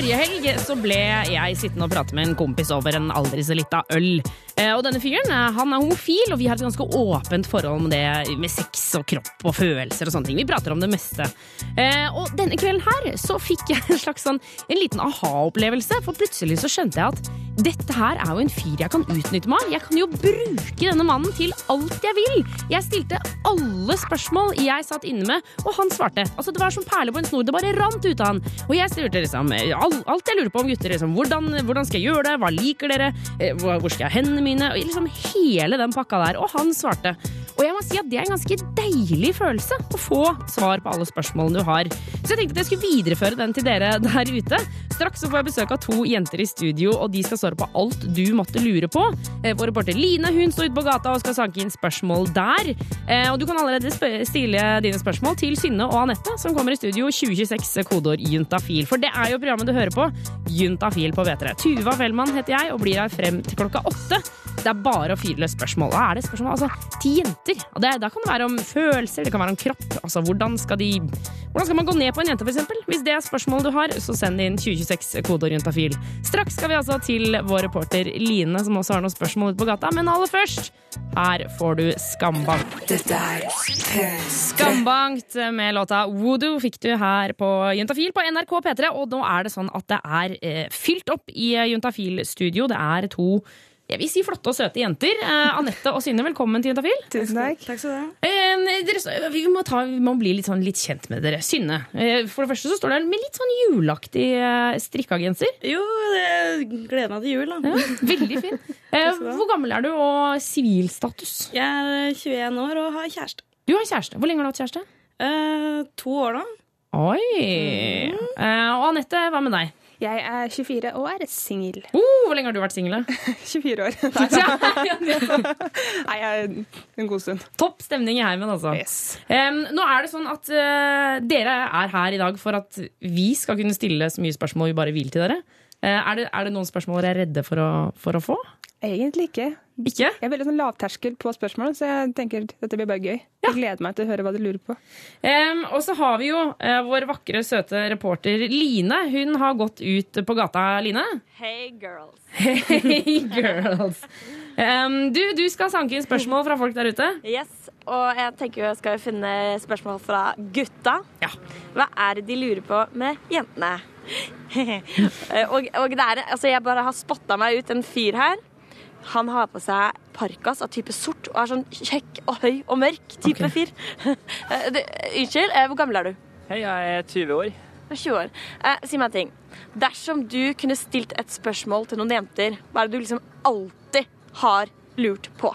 Forrige helg så ble jeg sittende og prate med en kompis over en aldri så lita øl. Eh, Og denne fyren eh, han er homofil, og vi har et ganske åpent forhold med det med sex og kropp og følelser og sånne ting. Vi prater om det meste. Eh, Og denne kvelden her så fikk jeg en slags sånn, en liten aha-opplevelse, for plutselig så skjønte jeg at dette her er jo en fyr jeg kan utnytte meg av. Jeg kan jo bruke denne mannen til alt jeg vil. Jeg stilte alle spørsmål jeg satt inne med, og han svarte. Altså Det var som perler på en snor. Det bare rant ut av han. Og jeg stilte liksom all- alt jeg lurer på om gutter. Liksom, hvordan, hvordan skal jeg gjøre det? Hva liker dere? Eh, Hvor skal jeg ha hendene mine? Og liksom Hele den pakka der. Og han svarte. Og jeg må si at det er en ganske deilig følelse å få svar på alle spørsmålene du har. Så jeg tenkte at jeg skulle videreføre den til dere der ute. Straks så får jeg besøk av to jenter i studio, og de skal svare på alt du måtte lure på. Eh, Vår reporter Line hun står ute på gata og skal sanke inn spørsmål der. Eh, Og du kan allerede stille dine spørsmål til Synne og Anette, som kommer i studio 2026 kodeord juntafil. For det er jo programmet du hører på. Juntafil på P3. Tuva Fellmann heter jeg og blir her frem til klokka åtte. Det er bare å fyre løs spørsmål. Hva er det spørsmål? Altså, til jenter. Og det, da kan det være om følelser, det kan være om kropp. Altså, hvordan skal, de, hvordan skal man gå ned på en jente, eksempel? Hvis det er spørsmålet du har, så send inn 2026 kodeord juntafil. Straks skal vi altså til vår reporter Line, som også har noen spørsmål ute på gata. Men aller først, her får du Skambank. Skambankt med låta Voodoo fikk du her på Juntafil på NRK P3. Og nå er det sånn at det er eh, fylt opp i eh, Juntafil-studio. Det er to jeg vil si flotte og søte jenter. Eh, Anette og Synne, velkommen til Juntafil. Tusen takk. Takk skal du ha. Eh, dere, vi, må ta, vi må bli litt, sånn, litt kjent med dere. Synne, eh, for det første så står det med litt sånn juleaktig eh, strikka genser. Jo, gleder meg til jul, da. Ja, veldig fin. Eh, hvor gammel er du, og sivilstatus? Jeg er 21 år og har kjæreste. Du har kjæreste. Hvor lenge har du hatt kjæreste? Eh, to år nå. Oi! Eh, og Anette, hva med deg? Jeg er 24 og er singel. Uh, hvor lenge har du vært singel? 24 år. Nei, jeg en god stund. Topp stemning i heimen, altså. Yes. Um, nå er det sånn at uh, dere er her i dag for at vi skal kunne stille så mye spørsmål vi bare vil til dere. Eh, er, det, er det noen spørsmål dere er redde for å, for å få? Egentlig ikke. Ikke? Jeg er veldig sånn lavterskel på spørsmål, så jeg tenker dette blir bare gøy. Jeg gleder meg til å høre hva du lurer på. Um, og så har vi jo uh, vår vakre, søte reporter Line. Hun har gått ut på gata, Line. Hey girls. Hey, girls. Um, du, du skal sanke inn spørsmål fra folk der ute. Yes, og jeg tenker jeg skal finne spørsmål fra gutta. Ja. Hva er det de lurer på med jentene? Og, og det er, altså jeg bare har spotta meg ut en fyr her. Han har på seg parkas av type sort og er sånn kjekk og høy og mørk type okay. fyr. Eh, Unnskyld, eh, hvor gammel er du? Hei, jeg er 20 år. Er 20 år. Eh, si meg en ting. Dersom du kunne stilt et spørsmål til noen jenter, hva er det du liksom alltid har lurt på?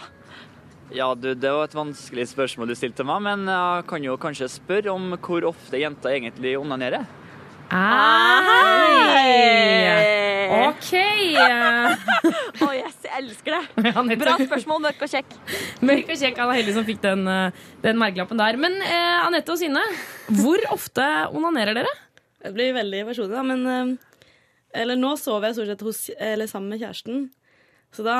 Ja, du, det var et vanskelig spørsmål du stilte meg, men jeg kan jo kanskje spørre om hvor ofte jenter egentlig onanerer. Hei! OK. Å, yes, jeg elsker det. Ja, Bra spørsmål, mørk og kjekk. Mørk og kjekk. Han er heldig som fikk den, eh, den merkelappen der. Men eh, Anette og Sine, hvor ofte onanerer dere? Det blir veldig personlig, da, men eh, Eller nå sover jeg stort sett hos, eller sammen med kjæresten, så da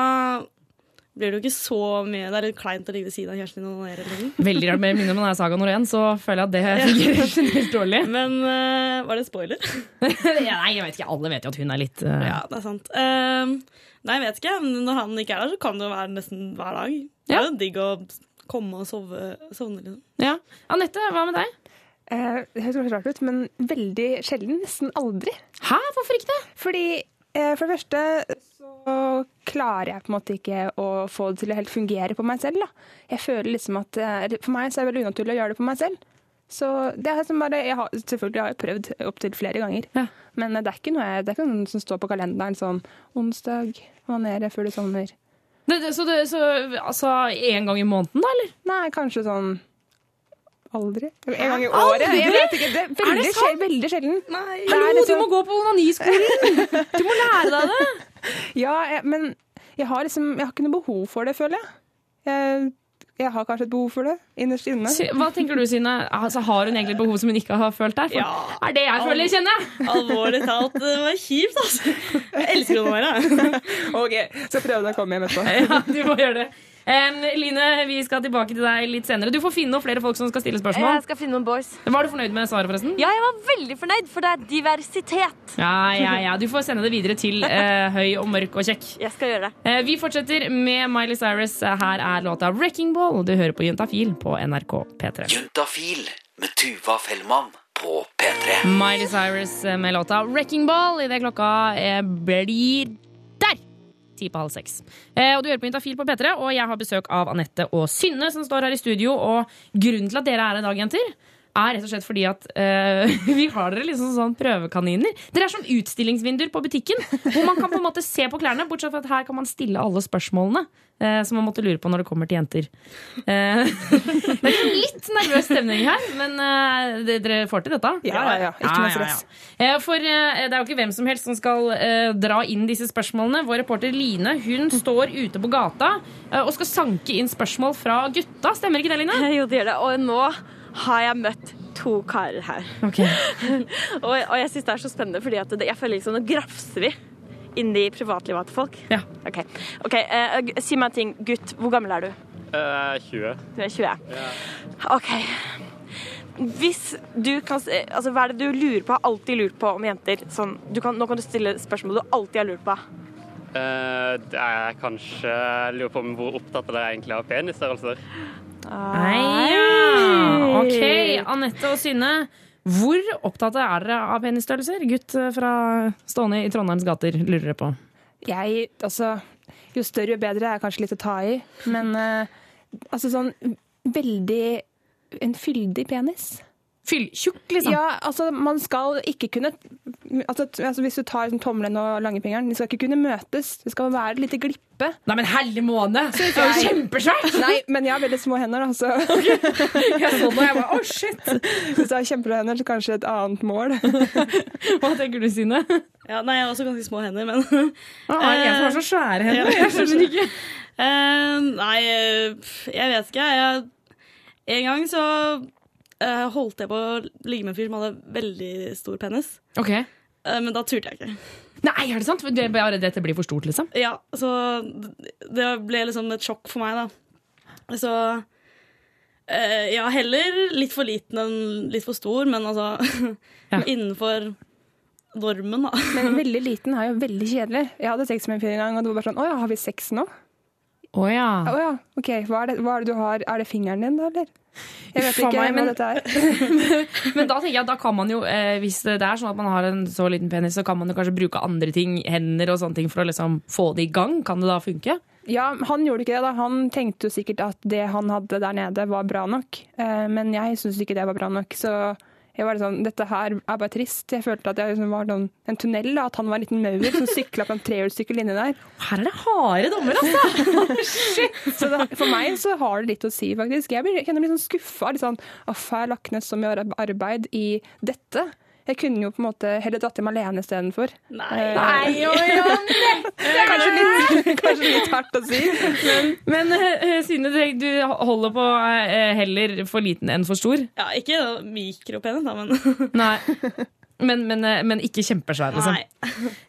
blir det jo ikke så mye Det er litt kleint å ligge ved siden av kjæresten din og onanere. eller noe. Veldig rart med minner om er saga Norén, så føler jeg at det fungerer generelt dårlig. Men uh, var det spoiler? Nei, jeg vet ikke. Alle vet jo at hun er litt uh... Ja, det er sant. Uh, nei, jeg vet ikke. men Når han ikke er der, så kan det jo være nesten hver dag. Det er jo digg å komme og sove, sovne, liksom. ja. Anette, hva med deg? Eh, Det høres kanskje rart ut, men veldig sjelden. Nesten aldri. Hæ, hvorfor ikke det? Fordi for det første så klarer jeg på en måte ikke å få det til å helt fungere på meg selv. Da. Jeg føler liksom at eh, For meg så er det veldig unaturlig å gjøre det på meg selv. Så det er som bare, jeg har, Selvfølgelig har jeg prøvd opptil flere ganger, Ja. men det er ikke noe jeg, det er ikke noe som står på kalenderen sånn onsdag, onanere før du sovner. det, det så det, så, altså en gang i måneden, da, eller? Nei, kanskje sånn aldri. En gang i Aldri? året. Jeg vet ikke. Det er det veldig, sant? sjel, veldig sjelden. Nei. Det er Hallo, du må gå på onaniskolen! Du må lære deg det! Ja, jeg, men jeg har liksom Jeg har ikke noe behov for det, føler jeg. Jeg jeg har kanskje et behov for det innerst inne. Hva tenker du, Synne? Altså, har hun egentlig et behov som hun ikke har følt der? For Ja. er det jeg føler, kjenner jeg! Alvorlig talt, det var kjipt, altså. Jeg elsker henne bare. Ok, Så prøv deg å komme hjem etterpå. Ja, du må gjøre det. Em, Line, vi skal tilbake til deg litt senere. Du får finne noen flere folk som skal stille spørsmål. Jeg skal finne noen boys. Var du fornøyd med svaret, forresten? Ja, jeg var veldig fornøyd, for det er diversitet. Ja, ja, ja. Du får sende det videre til uh, høy og mørk og kjekk. Jeg skal gjøre det. Uh, vi fortsetter med Miley Cyrus. Her er låta 'Wrecking Ball'. Du hører på Juntafil på NRK P3. Juntafil med Tuva Fellmann på P3. Miley Cyrus eh, med låta 'Wrecking Ball' idet klokka blir der! Ti på halv seks. Eh, og du hører på Intafil på P3, og jeg har besøk av Anette og Synne som står her i studio. Og grunnen til at dere er her i dag, jenter, er rett og slett fordi at uh, vi har dere liksom sånn prøvekaniner. Dere er som utstillingsvinduer på butikken, hvor man kan på en måte se på klærne. Bortsett fra at her kan man stille alle spørsmålene uh, som man måtte lure på når det kommer til jenter. Uh, det er litt nervøs stemning her, men dere får til dette? Ja, ja, ja. Ikke noe stress. Eh, For eh, det er jo ikke hvem som helst som skal dra inn disse spørsmålene. Vår reporter Line hun står ute på gata og skal sanke inn spørsmål fra gutta. Stemmer ikke det, Line? Jo, det gjør det. Og nå har jeg møtt to karer her. Ok. Og, og jeg syns det er så spennende, fordi at det, jeg føler liksom nå grafser vi inn i privatlivet til folk. Ja. OK. okay uh, Si meg en ting. Gutt, hvor gammel er du? Uh, 20. Du er 20? OK. Hvis du kan eh, Altså, hva er det du lurer på, har alltid lurt på om jenter? Sånn, du kan, nå kan du stille spørsmål du alltid har lurt på. Uh, det er kanskje lurer på om hvor opptatt dere egentlig er av penisstørrelser. Nei, ja. Ok, Anette og Synne. Hvor opptatt er dere av penisstørrelser? Gutt eh, fra stående i Trondheims gater, lurer dere på. Jeg, altså, jo større jo bedre er kanskje litt å ta i, men uh, altså sånn veldig en fyldig penis. Fyll, tjukk, liksom. Ja, altså man skal ikke kunne altså, altså Hvis du tar liksom, tommelen og langfingeren, de skal ikke kunne møtes. Det skal være et lite glippe. Nei, men helle måne! Det er jo kjempesvært! Nei, men jeg har veldig små hender, da, så Jeg så det, og jeg bare, oh shit! hvis du har kjempebra hender, så kanskje et annet mål. Hva tenker du, Sine? Ja, nei, jeg har også ganske små hender, men Ah, er det en som har så svære hender? Jeg skjønner ikke. Uh, Nei, eh, jeg vet ikke. Jeg, en gang så eh, holdt jeg på å ligge med en fyr som hadde veldig stor penis. Ok. Uh, men da turte jeg ikke. Nei, er det sant? Det er bare dette blir for stort, liksom? Ja, så det ble liksom et sjokk for meg, da. Så uh, ja, heller litt for liten enn litt for stor, men altså Ja. innenfor normen, da. Men veldig liten er jo veldig kjedelig. Jeg hadde sex med en fyr en gang, og det var bare sånn Å ja, har vi sex nå? Å ja. Oh, ja, OK. Hva er, det, hva er det du har? Er det fingeren din, da, eller? Jeg vet ikke meg, men- hva dette er. Men da tenker jeg at da kan man jo, eh, hvis det er sånn at man har en så liten penis, så kan man jo kanskje bruke andre ting, hender og sånne ting, for å liksom få det i gang. Kan det da funke? Ja, han gjorde ikke det. da. Han tenkte jo sikkert at det han hadde der nede, var bra nok. Eh, Men jeg syns ikke det var bra nok. Så jeg var sånn, dette her er bare trist. Jeg følte at jeg liksom var noen, en tunnel, da, at han var en liten maur som sykla på en trehjulssykkel inni der. Her er det harde dommer, altså! Så det, for meg så har det litt å si, faktisk. Jeg blir, jeg kjenner meg litt sånn skuffa. Litt sånn, Uff, jeg har lagt ned så mye arbeid i dette. Jeg kunne jo på en måte heller dratt hjem alene istedenfor. Nei. Nei, kanskje, litt, kanskje litt hardt å si. Men eh, Synne, du- du holder på eh, heller for liten enn for stor? Ja, ikke mikropenis, da, men Nei. Men, men, eh, men ikke kjempesvær, liksom.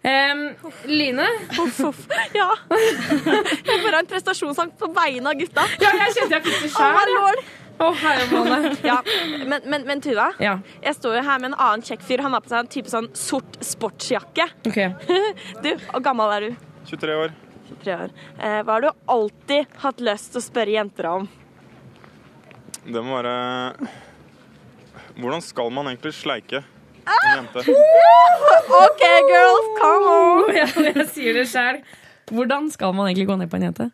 Um, Line? Uff, uff. Ja. Jeg får ha en prestasjonssang på vegne av gutta. Ja, jeg kjente jeg fikk det sjæl. Herremåne. Ja, men, men, men Tuva, Ja, jeg står jo her med en annen kjekk fyr. Han har på seg en type sånn sort sportsjakke. ok. Du, hvor gammel er du? 23 år. 23 år. Eh, hva har du alltid hatt lyst til å spørre jenter om? Det må være Hvordan skal man egentlig sleike en jente? OK, girls, come on! Ja, jeg sier det sjæl. Hvordan skal man egentlig gå ned på en jente?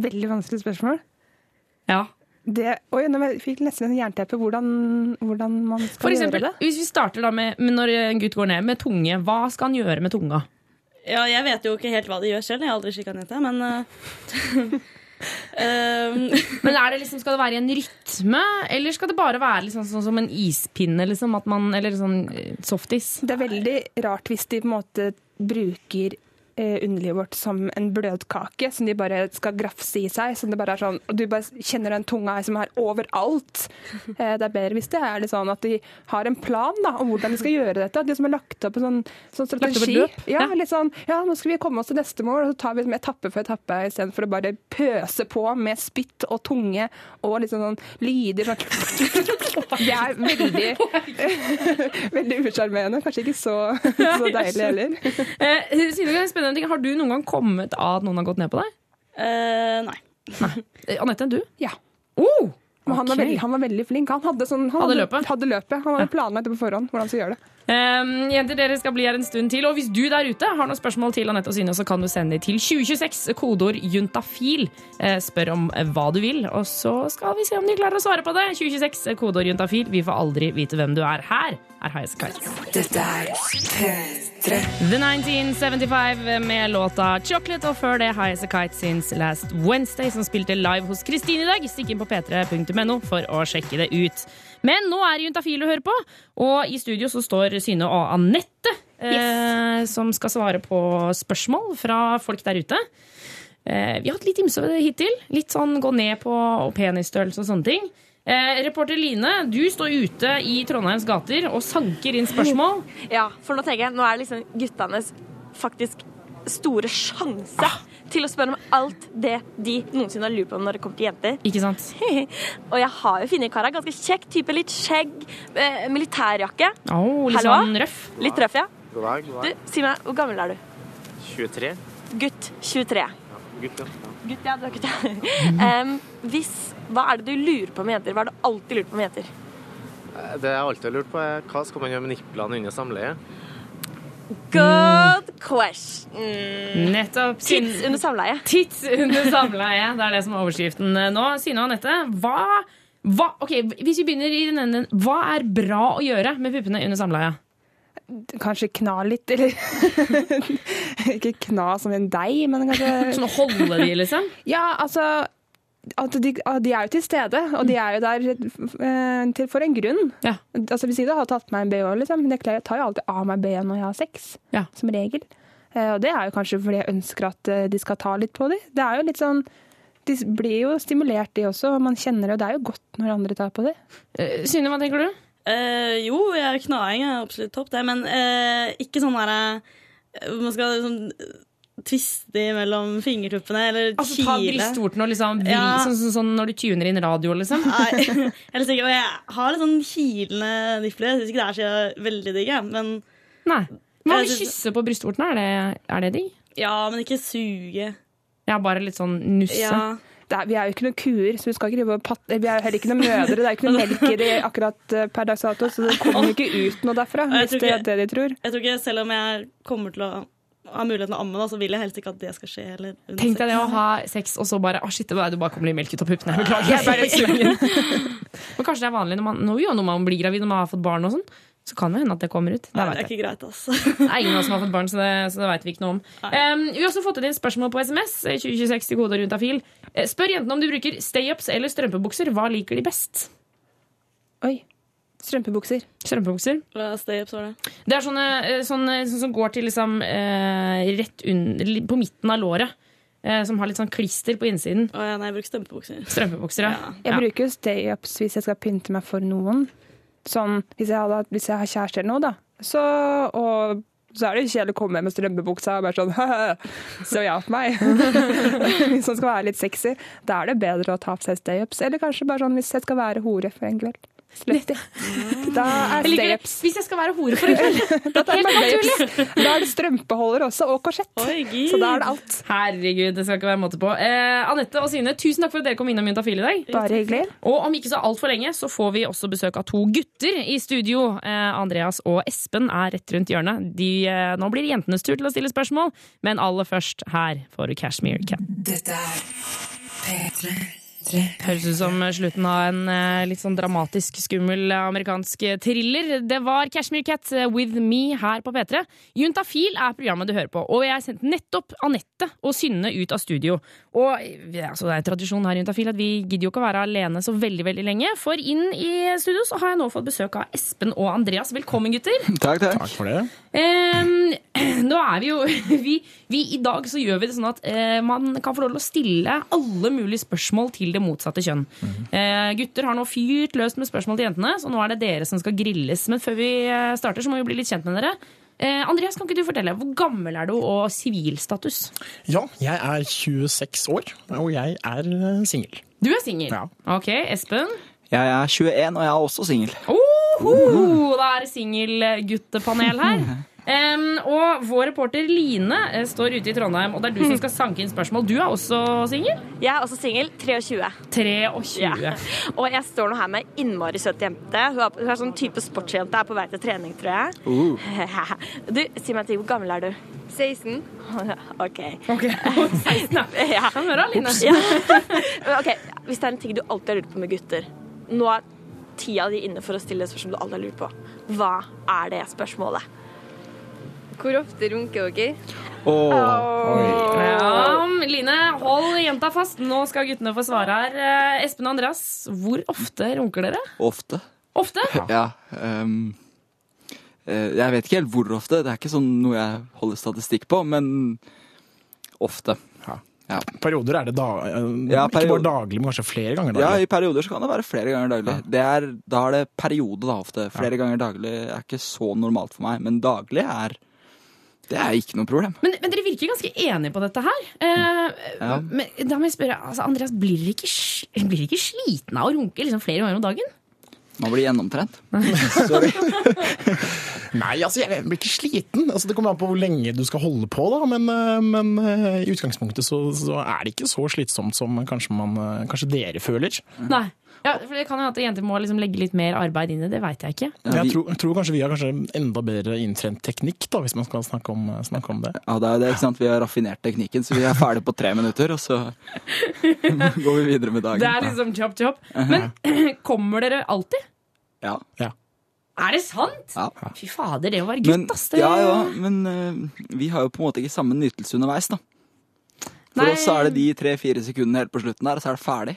Veldig vanskelig spørsmål. Ja. Det, oi, nå fikk jeg nesten en jernteppe hvordan, hvordan man skal For eksempel, gjøre det. hvis vi starter da med, med når en gutt går ned med tunge, hva skal han gjøre med tunga? Ja, jeg vet jo ikke helt hva de gjør selv. Jeg har aldri kikka ned til, men uh, um, Men er det liksom, Skal det være i en rytme, eller skal det bare være liksom sånn som en ispinne? Liksom, at man, eller sånn eh, softis? Det er veldig rart hvis de på en måte bruker underlivet vårt som en bløtkake som de bare skal grafse i seg. Som det bare er sånn, og Du bare kjenner den tunga som er overalt. Eh, det er bedre hvis det er litt sånn at de har en plan da, om hvordan de skal gjøre dette. At De som har lagt opp en sånn, sånn strategi. Ja, litt sånn, ja, nå skal vi komme oss til neste mål, og så tar vi liksom etappe for etappe istedenfor å bare pøse på med spytt og tunge og liksom sånn lyder. Sånn. Det er veldig, veldig usjarmerende. Kanskje ikke så, så deilig heller. Eh, En ting. Har du noen gang kommet av at noen har gått ned på deg? Eh, nei. nei. Anette, du? Ja. Oh, Men han, var veldig, han var veldig flink. Han hadde, sånn, han Hadde hadde, løpet? Hadde løpet. Han hadde planlagt det på forhånd. hvordan han skulle gjøre det. Um, jenter, dere skal bli her en stund til. Og hvis du der ute har noen spørsmål til Anette og Synne, så kan du sende dem til 2026, kodeord juntafil. Uh, spør om eh, hva du vil, og så skal vi se om de klarer å svare på det. 2026, eh, kodeord juntafil. Vi får aldri vite hvem du er. Her er Highas Kite. Dette er P3. The 1975 med låta 'Chocolate', og før det Highas Kite since last Wednesday, som spilte live hos Kristine i dag. Stikk inn på p3.no for å sjekke det ut. Men nå er det Juntafil å høre på, og i studio så står Syne og Anette, yes. som skal svare på spørsmål fra folk der ute. Eh, vi har hatt litt ymse hittil. Litt sånn gå ned på penisstørrelse og sånne ting. Eh, reporter Line, du står ute i Trondheims gater og sanker inn spørsmål. Ja, for nå tenker jeg, nå er det liksom guttenes faktisk store sjanse til å spørre om alt det de noensinne har lurt på når det kommer til jenter. Ikke sant? Og jeg har jo funnet en kar her, ganske kjekk type, litt skjegg, eh, militærjakke. Oh, litt Hallo? sånn røff. Litt røff, ja. God dag. god dag. Du, si meg, hvor gammel er du? 23. Gutt 23. Gutt, ja. Gutt, ja, du er gutt, ja. um, hvis, hva er det du lurer på med jenter? Hva har du alltid lurt på med jenter? Eh, Det jeg alltid har lurt på, er hva skal man gjøre med niplene under samleie? Good question. Nettopp. Tids under samleie. Tids under samleie. Det er det som er overskriften nå. Sine og Anette, hva, hva okay, hvis vi begynner i den enden. Hva er bra å gjøre med puppene under samleie? Kanskje kna litt, eller Ikke kna som en deig, men kanskje Sånn å holde de, liksom? Ja, altså at de, at de er jo til stede, og de er jo der eh, til, for en grunn. Ja. Altså Hvis jeg da har tatt meg en BH, liksom, men jeg tar jo alltid av meg BH når jeg har sex, Ja. som regel. Eh, og det er jo kanskje fordi jeg ønsker at eh, de skal ta litt på dem. Det er jo litt sånn De blir jo stimulert, de også, og man kjenner det, og det er jo godt når andre tar på. Eh, Synne, hva tenker du? Eh, jo, jeg, er knaing Jeg er absolutt topp, det, men eh, ikke sånn derre Man skal liksom tviste mellom fingertuppene eller Altså, Ta brystvorten og liksom vri, Ja. sånn, sånn, sånn når du tuner inn radio, liksom? Nei, jeg, sikkert, og jeg har litt sånn kilende nifler. Jeg syns ikke det er så veldig digg, jeg, men Nei. Hva med kysse på brystvorten? Er det, er det digg? ja, men ikke suge. Ja, bare litt sånn nusse? Ja. Det er, vi er jo ikke noen kuer, så vi skal ikke drive og patte Vi er jo heller ikke noen mødre, det er ikke noe melk i akkurat eh, per dags dato, så det kommer ikke ut noe derfra, Jeg hvis tror det er det de tror. Jeg tror ikke, Selv om jeg kommer til å ha muligheten til å amme, da, så vil jeg helst ikke at det skal skje. Eller Tenk deg det å ha sex, og så bare Å, shit, det var- du bare kommer litt melk ut av puppene. Beklager. Men kanskje det er vanlig når man, når man blir gravid, når man har fått barn og sånn. Så kan det hende at det kommer ut. Det Nei, det er jeg. ikke greit, altså. Det er ingen av oss som har fått barn, så det, så det vet vi ikke noe om. Um, vi har også fått inn spørsmål på SMS. 2026 til kode rundt av fil. Spør jentene om de bruker stay-ups eller strømpebukser. Hva liker de best? Oi. Strømpebukser. Strømpebukser. Hva stay-ups var det? Det er sånne, eh, sånne, sånne som går til liksom eh, rett under, på midten av låret. Eh, som har litt sånn klister på innsiden. Å, ja, nei, jeg bruker strømpebukser. Strømpebukser, ja. Ja. Jeg bruker jo stay-ups hvis jeg skal pynte meg for noen. Sånn, hvis jeg, hadde, hvis jeg har kjæreste eller noe, da. Så, og så er det kjedelig å komme med strømpebuksa og bare sånn Se ja på meg. hvis man skal være litt sexy. Da er det bedre å ta på seg stay-ups. Eller kanskje bare sånn hvis jeg skal være hore for en kveld. Slutty. Da er stay-ups. Hvis jeg skal være hore for en kveld. Da. Da er det strømpeholder også, og korsett. Oi. Så da er det alt. Herregud, det skal ikke være måte på. Eh, Anette og Sine, tusen takk for at dere kom innom Juntafil i dag. Bare hyggelig. Og om ikke så altfor lenge så får vi også besøk av to gutter i studio. Eh, Andreas og Espen er rett rundt hjørnet. De, eh, nå blir det jentenes tur til å stille spørsmål, men aller først her får du Cashmere Cat. Dette er P3. Høres ut som slutten av en eh, litt sånn dramatisk, skummel eh, amerikansk thriller. Det var Cashmere Cat eh, with me her på P3. Juntafil er programmet du hører på, og jeg sendte nettopp Anette og Synne ut av studio. Og altså, Det er tradisjon her i Juntafil at vi gidder jo ikke å være alene så veldig veldig lenge. For inn i studio så har jeg nå fått besøk av Espen og Andreas. Velkommen, gutter. Takk, takk. Takk for det. Ehm, nå er vi jo vi, vi, I dag så gjør vi det sånn at eh, man kan få lov til å stille alle mulige spørsmål til det motsatte kjønn. Eh, gutter har nå fyrt løst med spørsmål til jentene, så nå er det dere som skal grilles. Men før vi eh, starter, så må vi bli litt kjent med dere. Eh, Andreas, kan ikke du fortelle, hvor gammel er du og sivilstatus? Ja, jeg er 26 år, og jeg er eh, singel. Du er singel. Ja. Ok, Espen? Jeg er 21, og jeg er også singel. Oho, det er singelguttepanel her. Em, og vår reporter Line eh, står ute i Trondheim, og det er du som skal sanke inn spørsmål. Du er også singel? Jeg er også singel. 23. 23. Ja. Og jeg står nå her med ei innmari søt jente. Hun er, hun er sånn type sportsjente, er på vei til trening, tror jeg. Uh. Du, si meg en ting. Hvor gammel er du? 16. OK. okay. 16, ja. Ja. Kan høre, Line. Ja. ok, Hvis det er en ting du alltid har lurt på med gutter Nå er tida di inne for å stille et spørsmål du alltid har lurt på. Hva er det spørsmålet? Hvor ofte runker dere? Ja, Line, hold jenta fast. Nå skal guttene få svare her. Eh, Espen og Andreas, hvor ofte runker dere? Ofte. Ofte? Ja. ehm, eh, jeg vet ikke helt hvor ofte. Det er ikke sånn noe jeg holder statistikk på, men ofte. Ja. Perioder er det da, eh, Ja, ikke bare daglig, men kanskje flere ganger daglig? Ja, i perioder så kan det være flere ganger daglig. Det er, da er det periode, da, ofte. Flere ganger daglig er ikke så normalt for meg, men daglig er Det er ikke noe problem. Men, men dere virker ganske enige på dette her. Eh, Ja. men da må jeg spørre, altså, Andreas, blir dere ikke, blir dere ikke sliten av å runke liksom, flere ganger om dagen? Man blir gjennomtrent. Sorry. Nei, altså jeg blir ikke sliten. Altså, det kommer an på hvor lenge du skal holde på, da. Men, eh, men eh, i utgangspunktet så, så er det ikke så slitsomt som kanskje, man, eh, kanskje dere føler. Nei. Ja, for Det kan jo at jenter må liksom legge litt mer arbeid inn i det, veit jeg ikke. jeg, tror, jeg tror kanskje vi har kanskje enda bedre inntrent teknikk, da, hvis man skal snakke om, snakke om det. Ja, det er det, ikke sant? Vi har raffinert teknikken, så vi er ferdige på tre minutter, og så går vi videre med dagen. Det er liksom chop chop. Men kommer dere alltid? Ja. Er det sant? Ja. Fy fader, det å være gutt, ass. Det... ja, ja, men uh, vi har jo på en måte ikke samme nytelse underveis, da. For Nei. oss er det de tre-fire sekundene helt på slutten der, og så er det ferdig.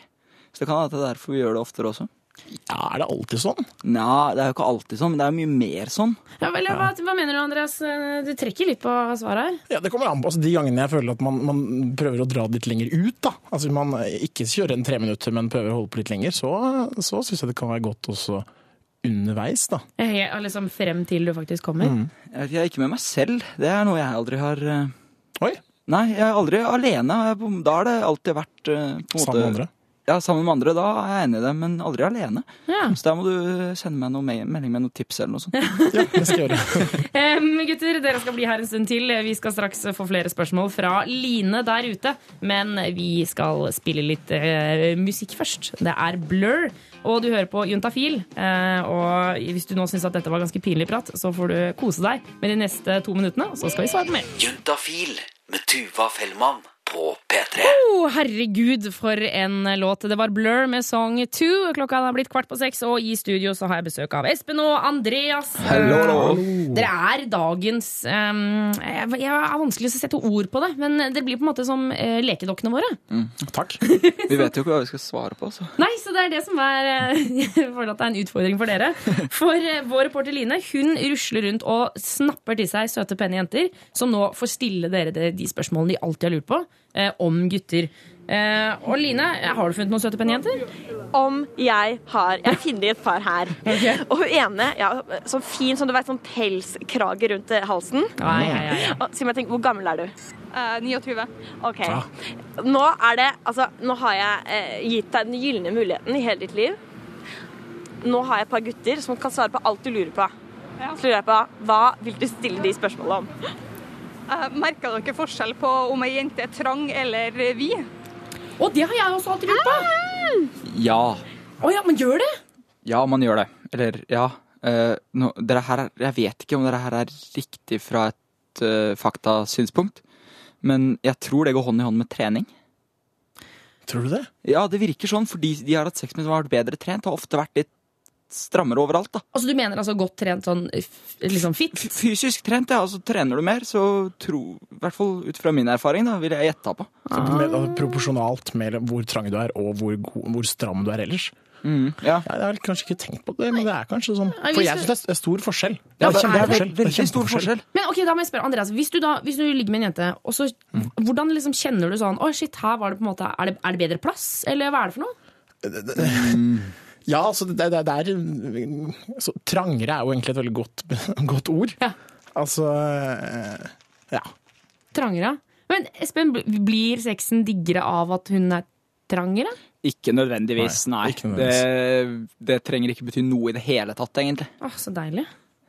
Så det kan hende det er derfor vi gjør det oftere også. Ja, Er det alltid sånn? Nja, det er jo ikke alltid sånn, men det er jo mye mer sånn. Ja, vel, hva, hva mener du, Andreas? Du trekker litt på svaret her. Ja, Det kommer an på altså, de gangene jeg føler at man, man prøver å dra det litt lenger ut. da. Altså Man ikke kjører en tre minutter, men prøver å holde på litt lenger. Så, så syns jeg det kan være godt også underveis, da. Jeg er liksom frem til du faktisk kommer. Jeg jeg er ikke med meg selv. Det er noe jeg aldri har eh, Oi. Nei, jeg er aldri alene. Da har det alltid vært eh, på en måte Sammen med andre? Ja, sammen med andre. Da er jeg enig i det, men aldri alene. Ja. Så da må du sende meg noe melding med noen tips eller noe sånt. Ja, det skal jeg gjøre. um, gutter, dere skal bli her en stund til. Vi skal straks få flere spørsmål fra Line der ute. Men vi skal spille litt uh, musikk først. Det er Blur, og du hører på Juntafil. Uh, og hvis du nå syns at dette var ganske pinlig prat, så får du kose deg med de neste to minuttene, og så skal vi svare på mer. Juntafil med Tuva Fellmann på P3. Oh, herregud, for en låt. Det var Blur med Song 2. Klokka er blitt kvart på seks, og i studio så har jeg besøk av Espen og Andreas. Hello. Dere er dagens um, Jeg er har vanskelig å sette ord på det, men dere blir på en måte som uh, lekedokkene våre. Takk. Vi vet jo ikke hva vi skal svare på, så. Nei, så det er det som er eh, Jeg føler at det er en utfordring for dere. For uh, vår reporter Line hun rusler rundt og snapper til seg søte, pene jenter, som nå får stille dere de, spørsmålene de alltid har lurt på om gutter. Eh, og Line, har du funnet noen søte, pene jenter? Om jeg har Jeg finner et par her. Og hun ene, ja, sånn fin som du vet, sånn pelskrage rundt eh, halsen. Ah, ja, ja, ja. Og Si meg hvor gammel er du? 29. OK. Nå er det Altså, nå har jeg eh, gitt deg den gylne muligheten i hele ditt liv. Nå har jeg et par gutter som kan svare på alt du lurer på. Så lurer jeg på, Hva vil du stille de spørsmålene om? Merka dere forskjell på om ei jente er trang eller vid? Og det har jeg også alltid lurt på! Ja. Å ja, man gjør det? Ja, man gjør det. Eller, ja. Uh, no, dere her er, jeg vet ikke om dere her er riktig fra et uh, faktasynspunkt, men jeg tror det går hånd i hånd med trening. Tror du det? Ja, det virker sånn, fordi de har hatt sex med som har vært bedre trent, har ofte vært litt strammere overalt, da. Altså Du mener altså godt trent sånn liksom fit? Fysisk trent, ja. Altså trener du mer, så tro I hvert fall ut fra min erfaring, da, vil jeg gjette på. Så med, altså, proporsjonalt med hvor trang du er og hvor, god, hvor stram du er ellers. Mm, ja. Jeg har kanskje ikke tenkt på det, men det er kanskje sånn. For jeg syns det er stor forskjell. Ja, Det er- det veldig- er stor forskjell. Men ok, da må jeg spørre, Andreas, hvis du, da, hvis du ligger med en jente, og så, Mm. hvordan liksom kjenner du sånn Å, shit, her var det på en måte Er det, er det bedre plass, eller hva er det for noe? Ja, altså det, det, det er så, Trangere er jo egentlig et veldig godt, godt ord. Altså eh, Ja. Trangere? Men Espen, blir sexen diggere av at hun er trangere? Ikke nødvendigvis, nei. Nei, ikke nødvendigvis. Det, det trenger ikke bety noe i det hele tatt, egentlig. Åh, så deilig.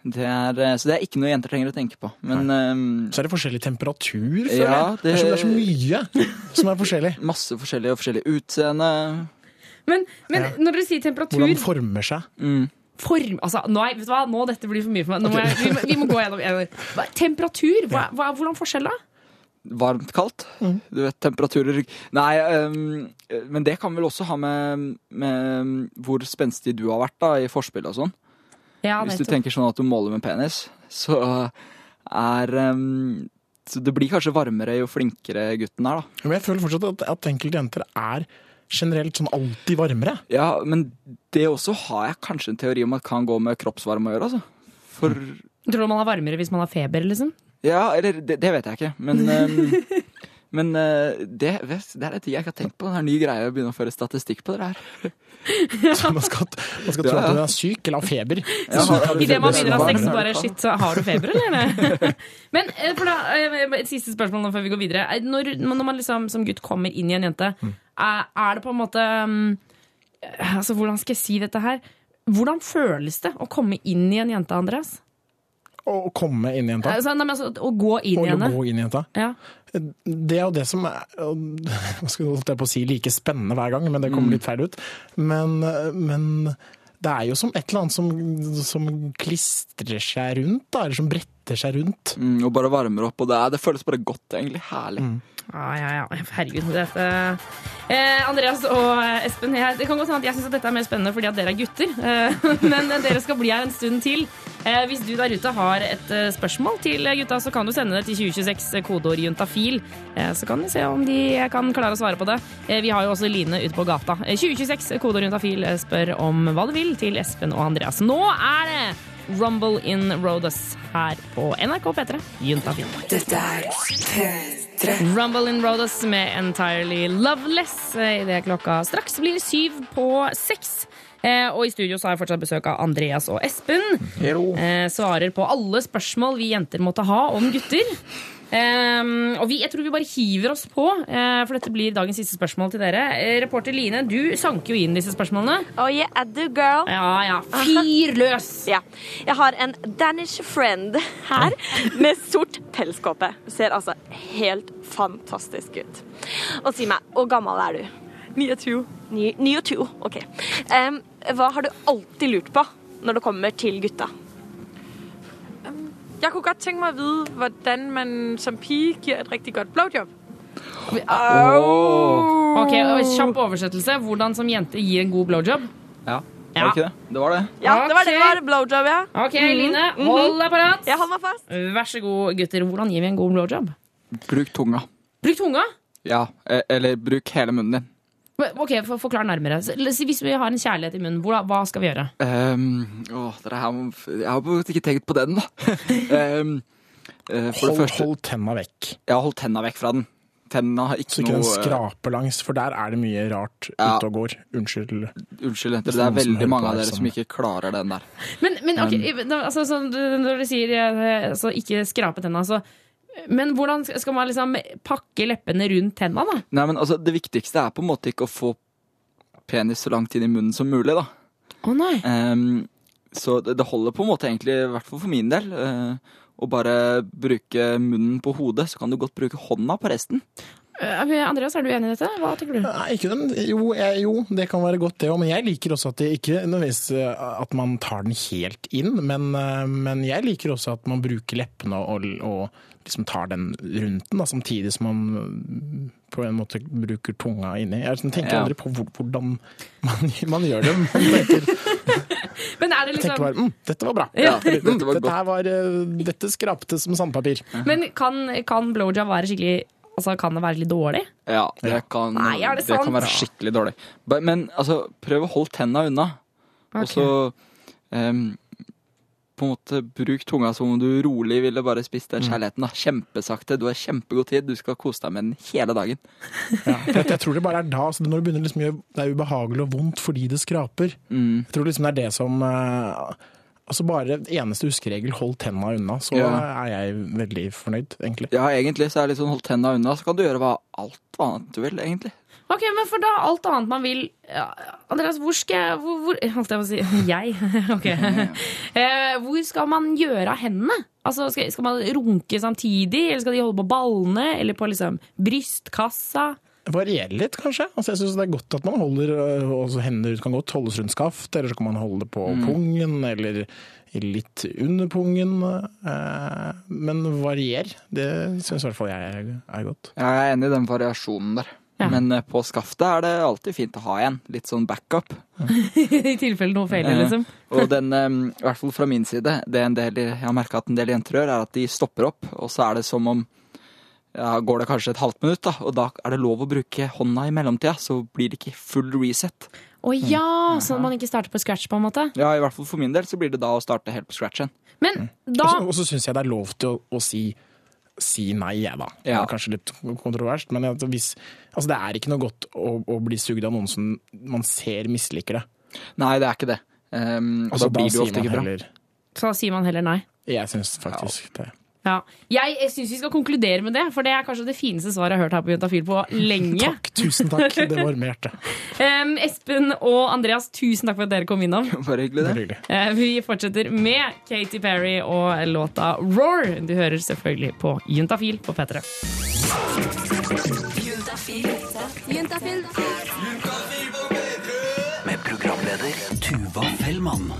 Det er, eh, så det er ikke noe jenter trenger å tenke på. Men um, Så er det forskjellig temperatur, føler Ja, jeg. Det, er så, det er så mye som er forskjellig. Masse forskjellig og forskjellig utseende. Men, men Ja. når dere sier temperatur Hvordan former seg. form, altså, nå, er, vet du hva? nå dette blir for mye for meg. Nå må jeg, vi, må, vi må gå gjennom en. Hva- Temperatur, hva, hva, hvordan forskjell da? Varmt, kaldt. Du vet, temperaturer Nei, um, men det kan vel også ha med, med hvor spenstig du har vært da, i forspill og sånn. Ja, Hvis du tenker sånn at du måler med penis, så er um, Så det blir kanskje varmere jo flinkere gutten er, da. Men jeg føler fortsatt at, at enkelte jenter er generelt sånn alltid varmere. Ja, men det også har jeg kanskje en teori om at kan gå med kroppsvarme å gjøre, altså. For Tror du man er varmere hvis man har feber, liksom? Ja, eller det, det vet jeg ikke, men um... Men eh, det, vet- det er en ting jeg ikke har tenkt på. Det er en ny greie å begynne å føre statistikk på det her. Så man skal, man skal tro Ja, at du er syk eller har feber. Ja, Idet man begynner å ha sex, så bare shit, så har du feber, eller? Men eh, for da, et siste spørsmål nå før vi går videre. Når, når man liksom som gutt kommer inn i en jente, er, det på en måte mm, Altså, hvordan skal jeg si dette her? Hvordan føles det å komme inn i en jente, Andreas? Å komme inn i jenta. Altså, nei, altså, å gå inn i henne? gå inn i jenta. Ja. Det er jo det som er Hva skal jeg på å si like spennende hver gang, men det kommer litt feil ut. Men, men det er jo som et eller annet som, som klistrer seg rundt, da, eller som bretter seg rundt. Mm, og bare varmer opp, og det, er, det føles bare godt, egentlig. Herlig. Ja, ja, ja. Herregud. Dette eh, Andreas og Espen, jeg, det kan godt hende at jeg syns dette er mer spennende fordi at dere er gutter. Eh, men dere skal bli her en stund til. Eh, hvis du der ute har et eh, spørsmål til gutta, så kan du sende det til 2026, kodeord juntafil. Eh, så kan vi se om de kan klare å svare på det. Eh, vi har jo også Line ute på gata. Eh, 2026, kodeord juntafil, eh, spør om hva du vil til Espen og Andreas. Nå er det Rumble in Rodas her på NRK P3. Juntafil. Dette er P3. Rumble in Rodas med Entirely Loveless eh, idet klokka straks blir syv på seks. Eh, og i studio så har jeg fortsatt besøk av Andreas og Espen. Eh, svarer på alle spørsmål vi jenter måtte ha om gutter. Eh, og vi, jeg tror vi bare hiver oss på, uh, for dette blir dagens siste spørsmål til dere. Eh, reporter Line, du sanker jo inn disse spørsmålene. Oh yeah, I do, girl. Ja, ja. Fyr løs! Ja. Jeg har en Danish friend her med sort pelskåpe. Ser altså helt fantastisk ut. Og si meg, hvor gammel er du? 29. 29, ok. Um, hva har du alltid lurt på når det kommer til gutta? Jeg kunne godt tænke mig at vide, hvordan man som pige giver et rigtig godt blowjob. Ok, og Kjapp oversettelse. Hvordan som jente gir en god blowjob. Ja. Var det ikke det? Det var det. Ja, det var det det var. Blowjob, ja. Ok, Mhm, Line, mhm. hold deg parat. Jeg holder meg fast. Vær så god, gutter. Hvordan gir vi en god blowjob? Bruk tunga. Bruk tunga. Ja, eh, eller bruk hele munnen din. Ok, for, Forklar nærmere. Hvis vi har en kjærlighet i munnen, hva, hva skal vi gjøre? Um, å, dere her må, jeg har ikke tenkt på den, da. um, eh, det Hold, første hold tenna vekk, Ja, hold tenna vekk fra den. Tenna har ikke så ikke noe den skraper langs, for der er det mye rart Ja. ute og går. Unnskyld. Unnskyld, jenter. Det er veldig mange av dere som ikke klarer den der. Men, men ok, Um. altså, så, Når du sier eh, altså, ikke skrape tenna, så Men hvordan skal man liksom pakke leppene rundt tenna, da? Nei, men altså, Det viktigste er på en måte ikke å få penis så langt inn i munnen som mulig, da. Å nei. Um, så det, det holder på en måte egentlig, i hvert fall for min del, uh, å bare bruke munnen på hodet. Så kan du godt bruke hånda på resten. Eh, Andreas, er du enig i dette? Hva tenker du? Nei, ikke den. Jo, jeg, jo, det kan være godt det òg, men jeg liker også at det ikke nødvendigvis eh, at man tar den helt inn, men, men jeg liker også at man bruker leppene og, og liksom tar den rundt den, da, samtidig som man eh, på en måte bruker tunga inni. Jeg liksom tenker Ja. aldri på hvordan man, man gjør det. Man tenker, Men er det jeg tenker liksom bare mm, dette var bra. Ja. Mm, Dette var dette, var, eh, dette skrapte som sandpapir. Men kan, kan blowjob være skikkelig Altså, kan det være litt dårlig? Ja, det kan, Nei, er det kan være skikkelig dårlig. Men altså, prøv å holde tenna unna. Og så em, på en måte bruk tunga som om du rolig ville bare spist den kjærligheten. da. Kjempesakte. Du har kjempegod tid. Du skal kose deg med den hele dagen. Ja, jeg, jeg tror det bare er da, altså når det begynner liksom, det er ubehagelig og vondt fordi det skraper. Mm. Jeg tror liksom det er det som eh, Altså bare eneste huskeregel, hold tenna unna, så Ja. er jeg veldig fornøyd, egentlig. Ja, egentlig så er det litt sånn hold tenna unna, så kan du gjøre hva, alt annet du vil, egentlig. Ok, men for da alt annet man vil ja, Andreas, hvor skal jeg hvor, hvor, Holdt jeg på å si Jeg? ok. Eh, hvor skal man gjøre av hendene? Altså, skal, skal man runke samtidig, eller skal de holde på ballene, eller på liksom brystkassa? Varierer litt, kanskje. Altså, jeg syns det er godt at man holder øh, også Hender kan godt holdes rundt skaft, eller så kan man holde det på Mm. pungen, eller litt under pungen. eh, Men varier, det syns i hvert fall jeg er godt. Jeg er enig i den variasjonen der. Men eh, på skaftet er det alltid fint å ha en. Litt sånn backup. I tilfelle noe feiler, Eh, liksom. Og den, eh, i hvert fall fra min side, det en del, jeg har merka at en del jenter gjør, er at de stopper opp, og så er det som om ja, går det kanskje et halvt minutt, da, og da er det lov å bruke hånda i mellomtida, så blir det ikke full reset. Å ja, sånn at man ikke starter på scratch, på en måte. Ja, i hvert fall for min del så blir det da å starte helt på scratch igjen. Men Og så- Og så syns jeg det er lov til å, å si, si nei, jeg, da. Det er kanskje litt kontroverst, men hvis, altså, det er ikke noe godt å, å bli sugd av noen som man ser misliker det. Nei, det er ikke det. Um, Altså, da blir det ofte man ikke bra. heller- Så da sier man heller nei. Jeg syns faktisk det. Ja. Jeg, jeg syns vi skal konkludere med det, for det er kanskje det fineste svaret jeg har hørt her på Juntafil på lenge. Takk, tusen takk. Det varmer hjertet. Em, Espen og Andreas, tusen takk for at dere kom innom. Bare hyggelig, det. Uh, vi fortsetter med Katy Perry og låta Roar. Du hører selvfølgelig på Juntafil på P3. Med programleder Tuva Fellmann.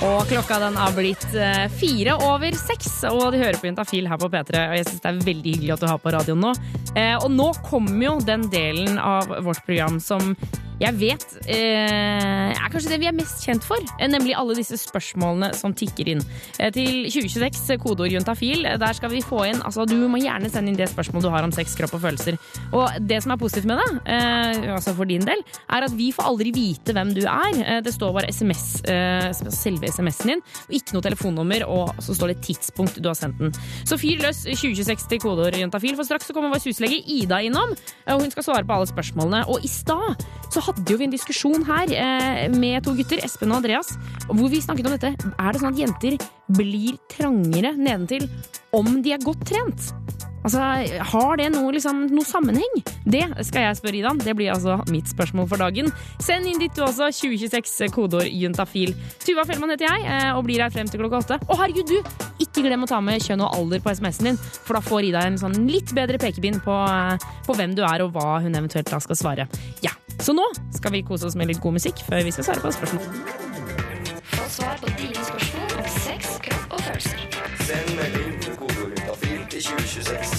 Og klokka den har blitt eh, fire over seks, og du hører på Juntafil her på P3. Og jeg syns det er veldig hyggelig at du har på radioen nå. Eh, og nå kommer jo den delen av vårt program som jeg vet eh, er kanskje det vi er mest kjent for. eh, Nemlig alle disse spørsmålene som tikker inn. Eh, til 2026, eh, kodeord juntafil, der skal vi få inn altså Du må gjerne sende inn det spørsmålet du har om sex, kropp og følelser. Og det som er positivt med det, eh, altså for din del, er at vi får aldri vite hvem du er. Det står bare SMS, selve SMS-en din, og ikke noe telefonnummer, og så står det tidspunkt du har sendt den. Så fyr løs 2026 til kodeord juntafil, for straks så kommer vår huslege Ida innom, og hun skal svare på alle spørsmålene. Og i stad så hadde jo vi en diskusjon her eh, med to gutter, Espen og Andreas, hvor vi snakket om dette. Er det sånn at jenter blir trangere nedentil om de er godt trent? Altså, Har det noe, liksom, noe sammenheng? Det skal jeg spørre Ida om. Det blir altså mitt spørsmål for dagen. Send inn ditt du også. 2026 kodeord juntafil. Tuva Fellmann heter jeg eh, og blir her frem til klokka åtte. Og herregud, du! Ikke glem å ta med kjønn og alder på SMS-en din, for da får Ida en sånn litt bedre pekepinn på, eh, på hvem du er og hva hun eventuelt da skal svare. Ja, Så nå skal vi kose oss med litt god musikk før vi skal svare på spørsmål. Få svar på dine spørsmål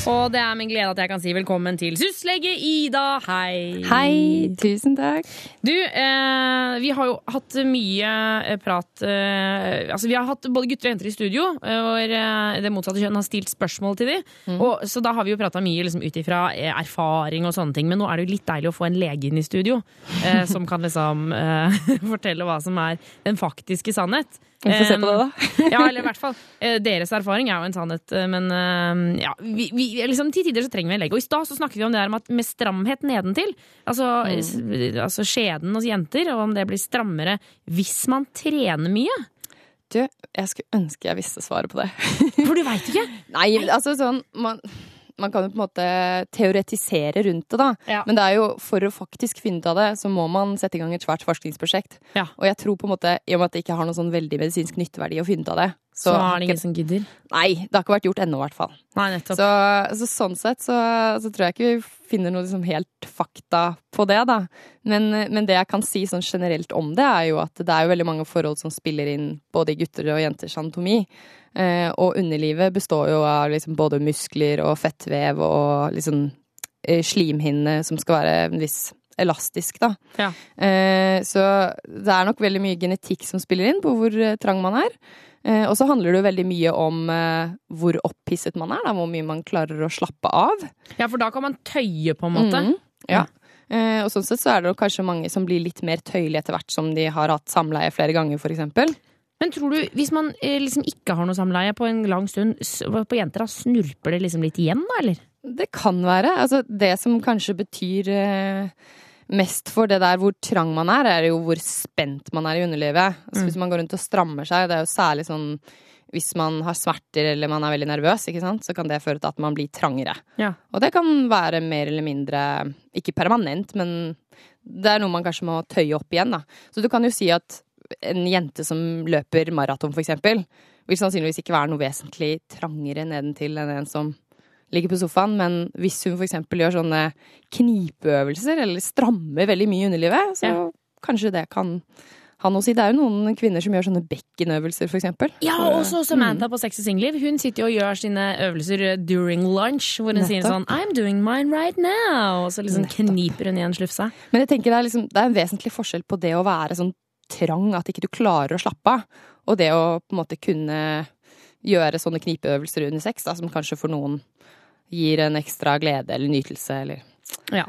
Og det er min glede at jeg kan si velkommen til syslege Ida. Hei. Hei, tusen takk. Du, eh, vi har jo hatt mye eh, prat eh, Altså, vi har hatt både gutter og jenter i studio, eh, hvor eh, det motsatte kjønn har stilt spørsmål til dem. Og, så da har vi jo prata mye liksom, ut ifra eh, erfaring og sånne ting. Men nå er det jo litt deilig å få en lege inn i studio eh, som kan liksom eh, fortelle hva som er den faktiske sannhet. Vi får se på det, da. ja, eller i hvert fall. eh, Deres erfaring er jo en sannhet, eh, men eh, ja, vi, vi, liksom, til tider så trenger vi en lege. Og i stad så snakket vi om det der med, med stramhet nedentil. Altså, mm. altså skjeden hos jenter, og om det blir strammere hvis man trener mye. Du, jeg skulle ønske jeg visste svaret på det. For du veit ikke? Nei, altså sånn man, man kan jo på en måte teoretisere rundt det, da. Ja. Men det er jo, for å faktisk finne ut av det, så må man sette i gang et svært forskningsprosjekt. Og jeg tror på en måte, i og med at det ikke har noen sånn veldig medisinsk nytteverdi å finne ut av det, Så så er det ikke- ingen som gidder? Nei, det har ikke vært gjort ennå, i hvert fall. Nei, nettopp. Så, så sånn sett så, så tror jeg ikke vi finner noe liksom helt fakta på det, da. Men, men det jeg kan si sånn generelt om det, er jo at det er jo veldig mange forhold som spiller inn både i gutter og jenters anatomi. Eh, og underlivet består jo av liksom både muskler og fettvev og liksom eh, slimhinne som skal være en viss elastisk, da. Ja. så det er nok veldig mye genetikk som spiller inn på hvor eh, trang man er. Eh, og så handler det jo veldig mye om eh, hvor opphisset man er, da, hvor mye man klarer å slappe av. Ja, for da kan man tøye, på en måte. Mm, ja. Eh, og sånn sett så er det kanskje mange som blir litt mer tøyelige etter hvert som de har hatt samleie flere ganger, eksempel. Men tror du, hvis man eh, liksom ikke har noe samleie på en lang stund, på jenter, da snurper det liksom litt igjen, da, eller? Det kan være. Altså, det som kanskje betyr eh, mest for det der hvor trang man er, er jo hvor spent man er i underlivet. Altså, Mm. Hvis man går rundt og strammer seg, det er jo særlig sånn hvis man har smerter eller man er veldig nervøs, ikke sant? så kan det føre til at man blir trangere. Ja. Og det kan være mer eller mindre, ikke permanent, men det er noe man kanskje må tøye opp igjen. Da. Så du kan jo si at en jente som løper maraton, for eksempel, vil sannsynligvis ikke være noe vesentlig trangere nedentil enn en som ligger på sofaen, men hvis hun for eksempel gjør sånne knipeøvelser, eller strammer veldig mye i underlivet, så kanskje det kan ha noe å si. Det er jo noen kvinner som gjør sånne bekkenøvelser, for eksempel. Ja, Så- også Samantha på Sex og singelliv. Hun sitter jo og gjør sine øvelser during lunch, hvor hun sier sånn I'm doing mine right now. Og så liksom kniper hun igjen slufsa. Men jeg tenker det er, liksom, det er en vesentlig forskjell på det å være sånn trang, at ikke du klarer å slappe av, og det å på en måte kunne gjøre sånne knipeøvelser under sex, da, som kanskje for noen gir en ekstra glede eller nytelse, eller Ja,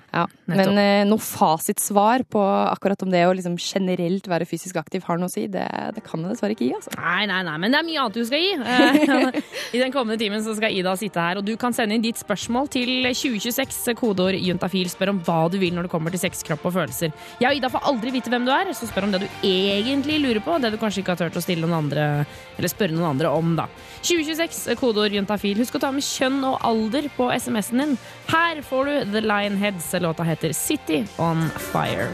Men eh, noe fasitsvar på akkurat om det å liksom generelt være fysisk aktiv har noe å si, det, det kan jeg dessverre ikke gi, altså. Nei, nei, nei, men det er mye annet du skal gi. Eh, I den kommende timen så skal Ida sitte her, og du kan sende inn ditt spørsmål til 2026, kodeord juntafil. Spør om hva du vil når det kommer til sex, kropp og følelser. Jeg og Ida får aldri vite hvem du er, så spør om det du egentlig lurer på, det du kanskje ikke har turt å stille noen andre, eller spørre noen andre om, da. 2026, kodeord juntafil. Husk å ta med kjønn og alder på SMS-en din. Her får du The Lionheads. Låta heter City on Fire.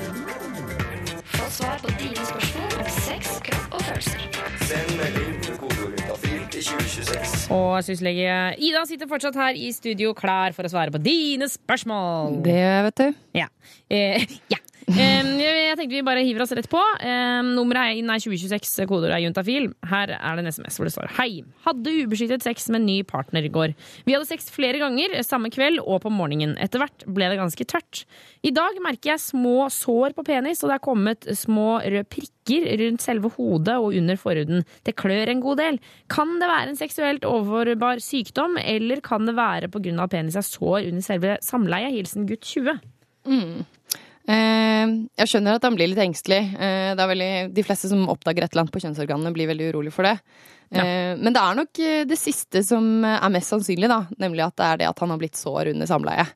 Få svar på dine spørsmål om sex, kropp og følelser. Send melding til kodeordet til 2026. Og syslege Ida sitter fortsatt her i studio klar for å svare på dine spørsmål. Det gjør jeg, vet du. Ja. Eh, ja. Jeg tenkte vi bare hiver oss rett på. Nummeret inn er 2026, kodeord er juntafil. Her er det en SMS hvor det står Hei. Hadde ubeskyttet sex med en ny partner i går. Vi hadde sex flere ganger samme kveld og på morgenen. Etter hvert ble det ganske tørt. I dag merker jeg små sår på penis, og det er kommet små røde prikker rundt selve hodet og under forhuden. Det klør en god del. Kan det være en seksuelt overførbar sykdom, eller kan det være pga. at penis er sår under selve samleiet? Hilsen gutt 20. Mm. Eh, jeg skjønner at han blir litt engstelig. Eh, det er veldig, de fleste som oppdager et eller annet på kjønnsorganene, blir veldig urolig for det. Ja. Men det er nok eh, det siste som er mest sannsynlig, da. Nemlig at det er det at han har blitt sår under samleie.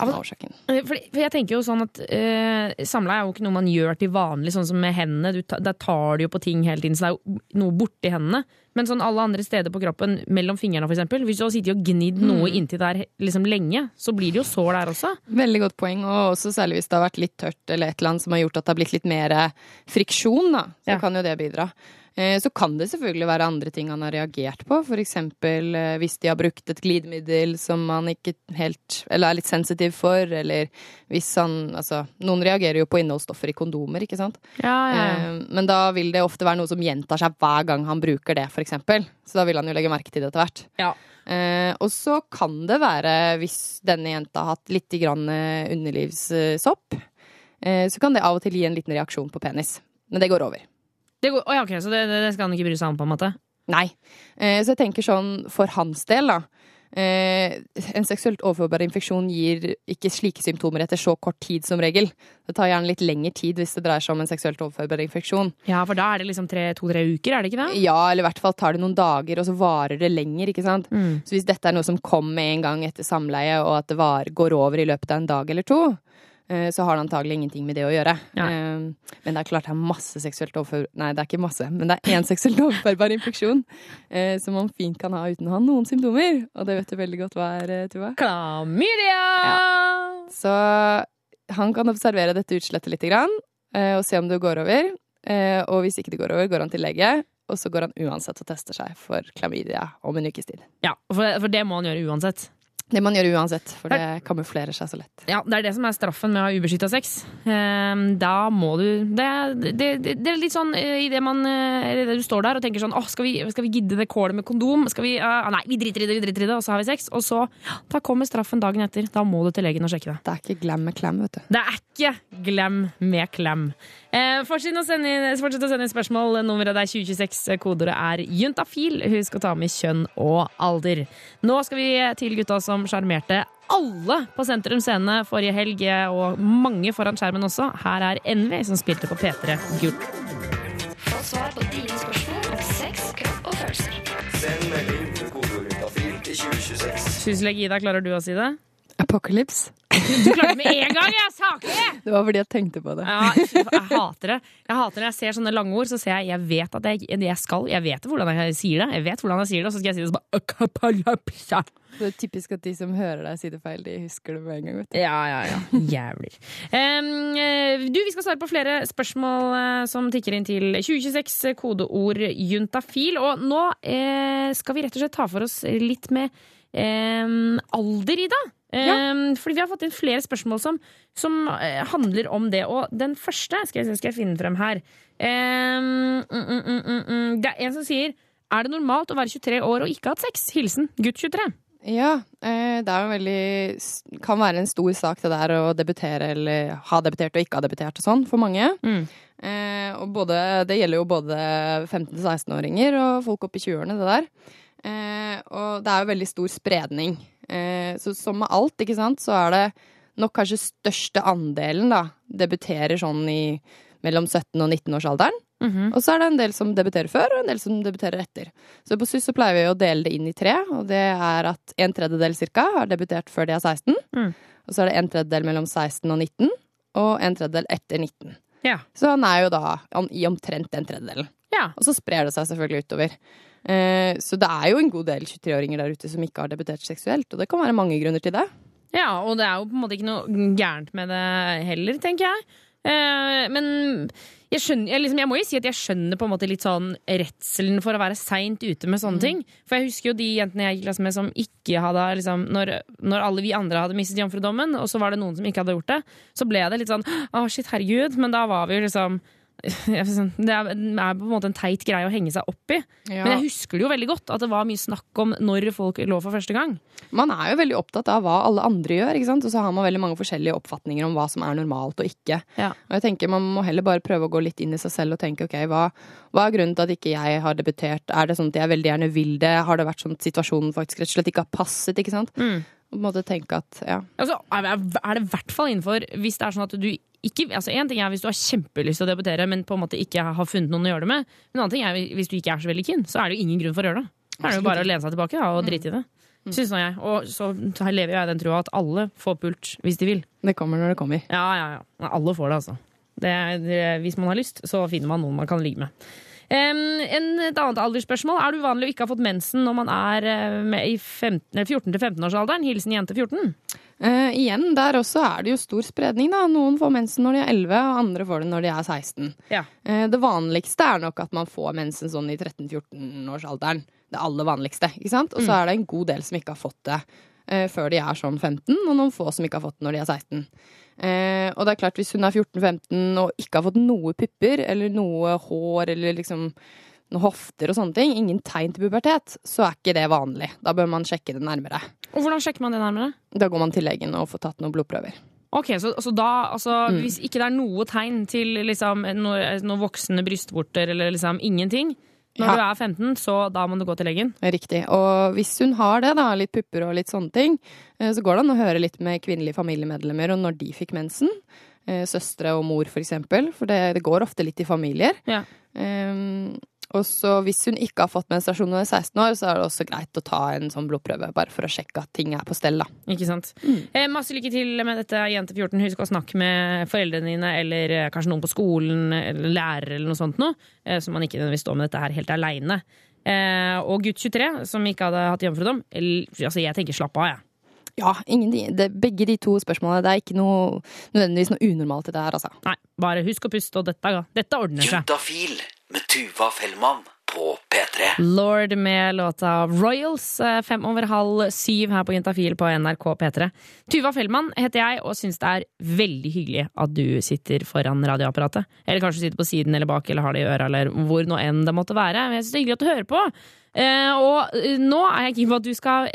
Som er årsaken. Eh, For, jeg tenker jo sånn at uh, Samleie er jo ikke noe man gjør til vanlig, sånn som med hendene. Du der tar du jo på ting hele tiden, så det er jo noe borti hendene. Men sånn alle andre steder på kroppen, mellom fingrene eksempel, hvis du har sittet og gnidd noe Mm. inntil der liksom lenge, så blir det jo sår der også. Veldig godt poeng, og også særlig hvis det har vært litt tørt eller et eller annet som har gjort at det har blitt litt mer friksjon, da. Så kan jo det bidra. Eh, Så kan det selvfølgelig være andre ting han har reagert på, eksempel eh, hvis de har brukt et glidemiddel som han ikke helt Eller er litt sensitiv for, eller hvis han Altså, noen reagerer jo på innholdsstoffer i kondomer, ikke sant? Ja, ja, ja. Eh, Men da vil det ofte være noe som gjentar seg hver gang han bruker det, eksempel. Så da vil han jo legge merke til det etter hvert. Ja. Eh, og så kan det være, hvis denne jenta har hatt litt grann underlivssopp, eh, så kan det av og til gi en liten reaksjon på penis. Men det går over. Det går, ja, ok, Så det, det skal han ikke bry seg om, på en måte? Nei. Eh, så jeg tenker sånn for hans del, da. Eh, en seksuelt overførbar infeksjon gir ikke slike symptomer etter så kort tid som regel. Det tar gjerne litt lengre tid hvis det dreier seg om en seksuelt overførbar infeksjon. Ja, for da er det liksom to-tre uker, er det ikke det? Ja, eller i hvert fall tar det noen dager, og så varer det lenger, ikke sant. Mm. Så hvis dette er noe som kom med en gang etter samleie, og at det var, går over i løpet av en dag eller to, så har det antagelig ingenting med det å gjøre. Eh, Men det er klart det er masse seksuelt overfør... Nei, det er ikke masse, men det er én seksuelt overførbar infeksjon uh, som man fint kan ha uten å ha noen symptomer. Og det vet du veldig godt hva er, eh, Tuva. Klamydia! Så han kan observere dette utslettet lite grann, uh, og se om det går over. Uh, Og hvis ikke det går over, går han til lege. Og så går han uansett og tester seg for klamydia om en ukes tid. Ja, for, for det må han gjøre uansett. Det man gjør uansett, for det kamuflerer seg så lett. Ja, Det er det som er straffen med å ha ubeskytta sex. Ehm, Da må du Det, det, det, det er litt sånn idet man eh, eller Du står der og tenker sånn Åh, skal vi, skal vi gidde det kålet med kondom? Skal vi uh, Nei, vi driter i det, vi driter i det, og så har vi sex. Og så Da kommer straffen dagen etter. Da må du til legen og sjekke det. Det er ikke glam med klem, vet du. Det er ikke glam med klem. Eh, Fortsett å sende inn, fortsett å sende inn spørsmål. Nummeret er 2026. Kodeordet er juntafil. Husk å ta med kjønn og alder. Nå skal vi til gutta som sjarmerte alle på Sentrum Scene forrige helg, og mange foran skjermen også. Her er Envy, som spilte på P3 Gull. Få svar på dine spørsmål om sex, kropp og følelser. Send melding med kodeord juntafil til 2026. Syslege Ida, klarer du å si det? Apocalypse. Du klarte det med en gang! Jeg saklig! Det var fordi jeg tenkte på det. Ja, jeg hater det. Jeg hater når jeg ser sånne lange ord, så ser jeg jeg vet at jeg, jeg skal Jeg vet hvordan jeg sier det, Jeg vet hvordan jeg sier det, og så skal jeg si det så. Det er typisk at de som hører deg si det feil, de husker det med en gang. vet du. Ja, ja, ja. Jævlig. Eh, du, vi skal svare på flere spørsmål eh, som tikker inn til 2026, kodeord juntafil. Og nå eh, skal vi rett og slett ta for oss litt med em, alder, Ida. Em, Fordi vi har fått inn flere spørsmål som, som eh, handler om det. Og den første skal jeg, skal jeg finne frem her. Um, mm, mm, mm, mm, mm. Det er en som sier Er det normalt å være 23 år og ikke ha hatt sex? Hilsen gutt 23. Ja, eh, det er jo veldig Kan være en stor sak det der å debutere eller ha debutert og ikke ha debutert og sånn, for mange. Eh, og både, det gjelder jo både 15-16-åringer og folk opp i 20-årene, det der. Eh, og det er jo veldig stor spredning. Eh, så som med alt, ikke sant, så er det nok kanskje største andelen da, debuterer sånn i mellom 17 og 19-årsalderen. Mhm. Og så er det en del som debuterer før, og en del som debuterer etter. Så på SUS så pleier vi å dele det inn i tre, og det er at en tredjedel cirka har debutert før de er 16. Mm. Og så er det en tredjedel mellom 16 og 19, og en tredjedel etter 19. Ja. Så han er jo da i omtrent den tredjedelen. Ja. Og så sprer det seg selvfølgelig utover. Eh, så det er jo en god del 23-åringer der ute som ikke har debutert seksuelt, og det kan være mange grunner til det. Ja, og det er jo på en måte ikke noe gærent med det heller, tenker jeg. Eh, men jeg, skjønner, jeg, liksom, jeg må jo si at jeg skjønner på en måte litt sånn redselen for å være seint ute med sånne ting. For jeg husker jo de jentene jeg gikk i klasse med som ikke hadde liksom, når, når alle vi andre hadde mistet jomfrudommen, og så var det noen som ikke hadde gjort det, så ble det litt sånn å shit, herregud. Men da var vi jo liksom Det er på en måte en teit greie å henge seg opp i. Ja. Men jeg husker det jo veldig godt at det var mye snakk om når folk lå for første gang. Man er jo veldig opptatt av hva alle andre gjør, og så har man veldig mange forskjellige oppfatninger om hva som er normalt og ikke. Ja. Og jeg tenker Man må heller bare prøve å gå litt inn i seg selv og tenke ok, hva, hva er grunnen til at ikke jeg har debutert? Er det sånn at jeg veldig gjerne vil det? Har det vært sånn at situasjonen faktisk rett og slett ikke har passet? ikke sant? Mm. På en måte tenke at ja. Altså, er det i hvert fall innenfor hvis det er sånn at du ikke altså En ting er hvis du har kjempelyst til å debutere, men på en måte ikke har funnet noen å gjøre det med. Men en annen ting er hvis du ikke er så veldig keen, så er det jo ingen grunn for å gjøre det. Da er det jo bare å lene seg tilbake da, og drite i det. Synes nå jeg. Og så lever jeg i den trua at alle får pult hvis de vil. Det kommer når det kommer. Ja, ja, ja. Alle får det, altså. Det, det, hvis man har lyst, så finner man noen man kan ligge med. Et annet aldersspørsmål. Er det uvanlig å ikke ha fått mensen når man er eh, i 14-15-årsalderen? Hilsen jente 14. Uh, igjen, der også er det jo stor spredning. da. Noen får mensen når de er 11, og andre får det når de er 16. Ja. Uh, det vanligste er nok at man får mensen sånn i 13-14-årsalderen. Det aller vanligste. ikke sant? Og så Mm. er det en god del som ikke har fått det uh, før de er sånn 15, og noen få som ikke har fått det når de er 16. Eh, og det er klart, hvis hun er 14-15 og ikke har fått noe pupper, eller noe hår, eller liksom noen hofter og sånne ting, ingen tegn til pubertet, så er ikke det vanlig. Da bør man sjekke det nærmere. Og hvordan sjekker man det nærmere? Da går man til legen og får tatt noen blodprøver. Ok, Så, så da, altså, Mm. hvis ikke det er noe tegn til liksom, noen noe voksende brystvorter eller liksom ingenting når Ja. du er 15, så da må du gå til legen? Riktig. Og hvis hun har det, da, litt pupper og litt sånne ting, eh, så går det an å høre litt med kvinnelige familiemedlemmer om når de fikk mensen. Eh, Søstre og mor, for eksempel. For det, det går ofte litt i familier. Ja. Eh, og så hvis hun ikke har fått menstruasjon når hun er 16 år, så er det også greit å ta en sånn blodprøve, bare for å sjekke at ting er på stell, da. Ikke sant? Mm. Eh, masse lykke til med dette, jente 14. Husk å snakke med foreldrene dine, eller eh, kanskje noen på skolen, eller lærer, eller noe sånt noe, eh, så man ikke nødvendigvis står med dette her helt aleine. Eh, og gutt 23, som ikke hadde hatt jomfrudom, altså jeg tenker slapp av, jeg. Ja, ingenting. Det, begge de to spørsmålene. Det er ikke noe, nødvendigvis noe unormalt i det her, altså. Nei, bare husk å puste, og dette, dette ordner seg. Juntafil med Tuva Fellmann på P3. Lord med låta Royals, eh, fem over halv syv her på Juntafil på NRK P3. Tuva Fellmann heter jeg, og syns det er veldig hyggelig at du sitter foran radioapparatet. Eller kanskje sitter på siden eller bak eller har det i øra, eller hvor nå enn det måtte være. Men jeg syns det er hyggelig at du hører på. Eh, og eh, nå er jeg keen på at du skal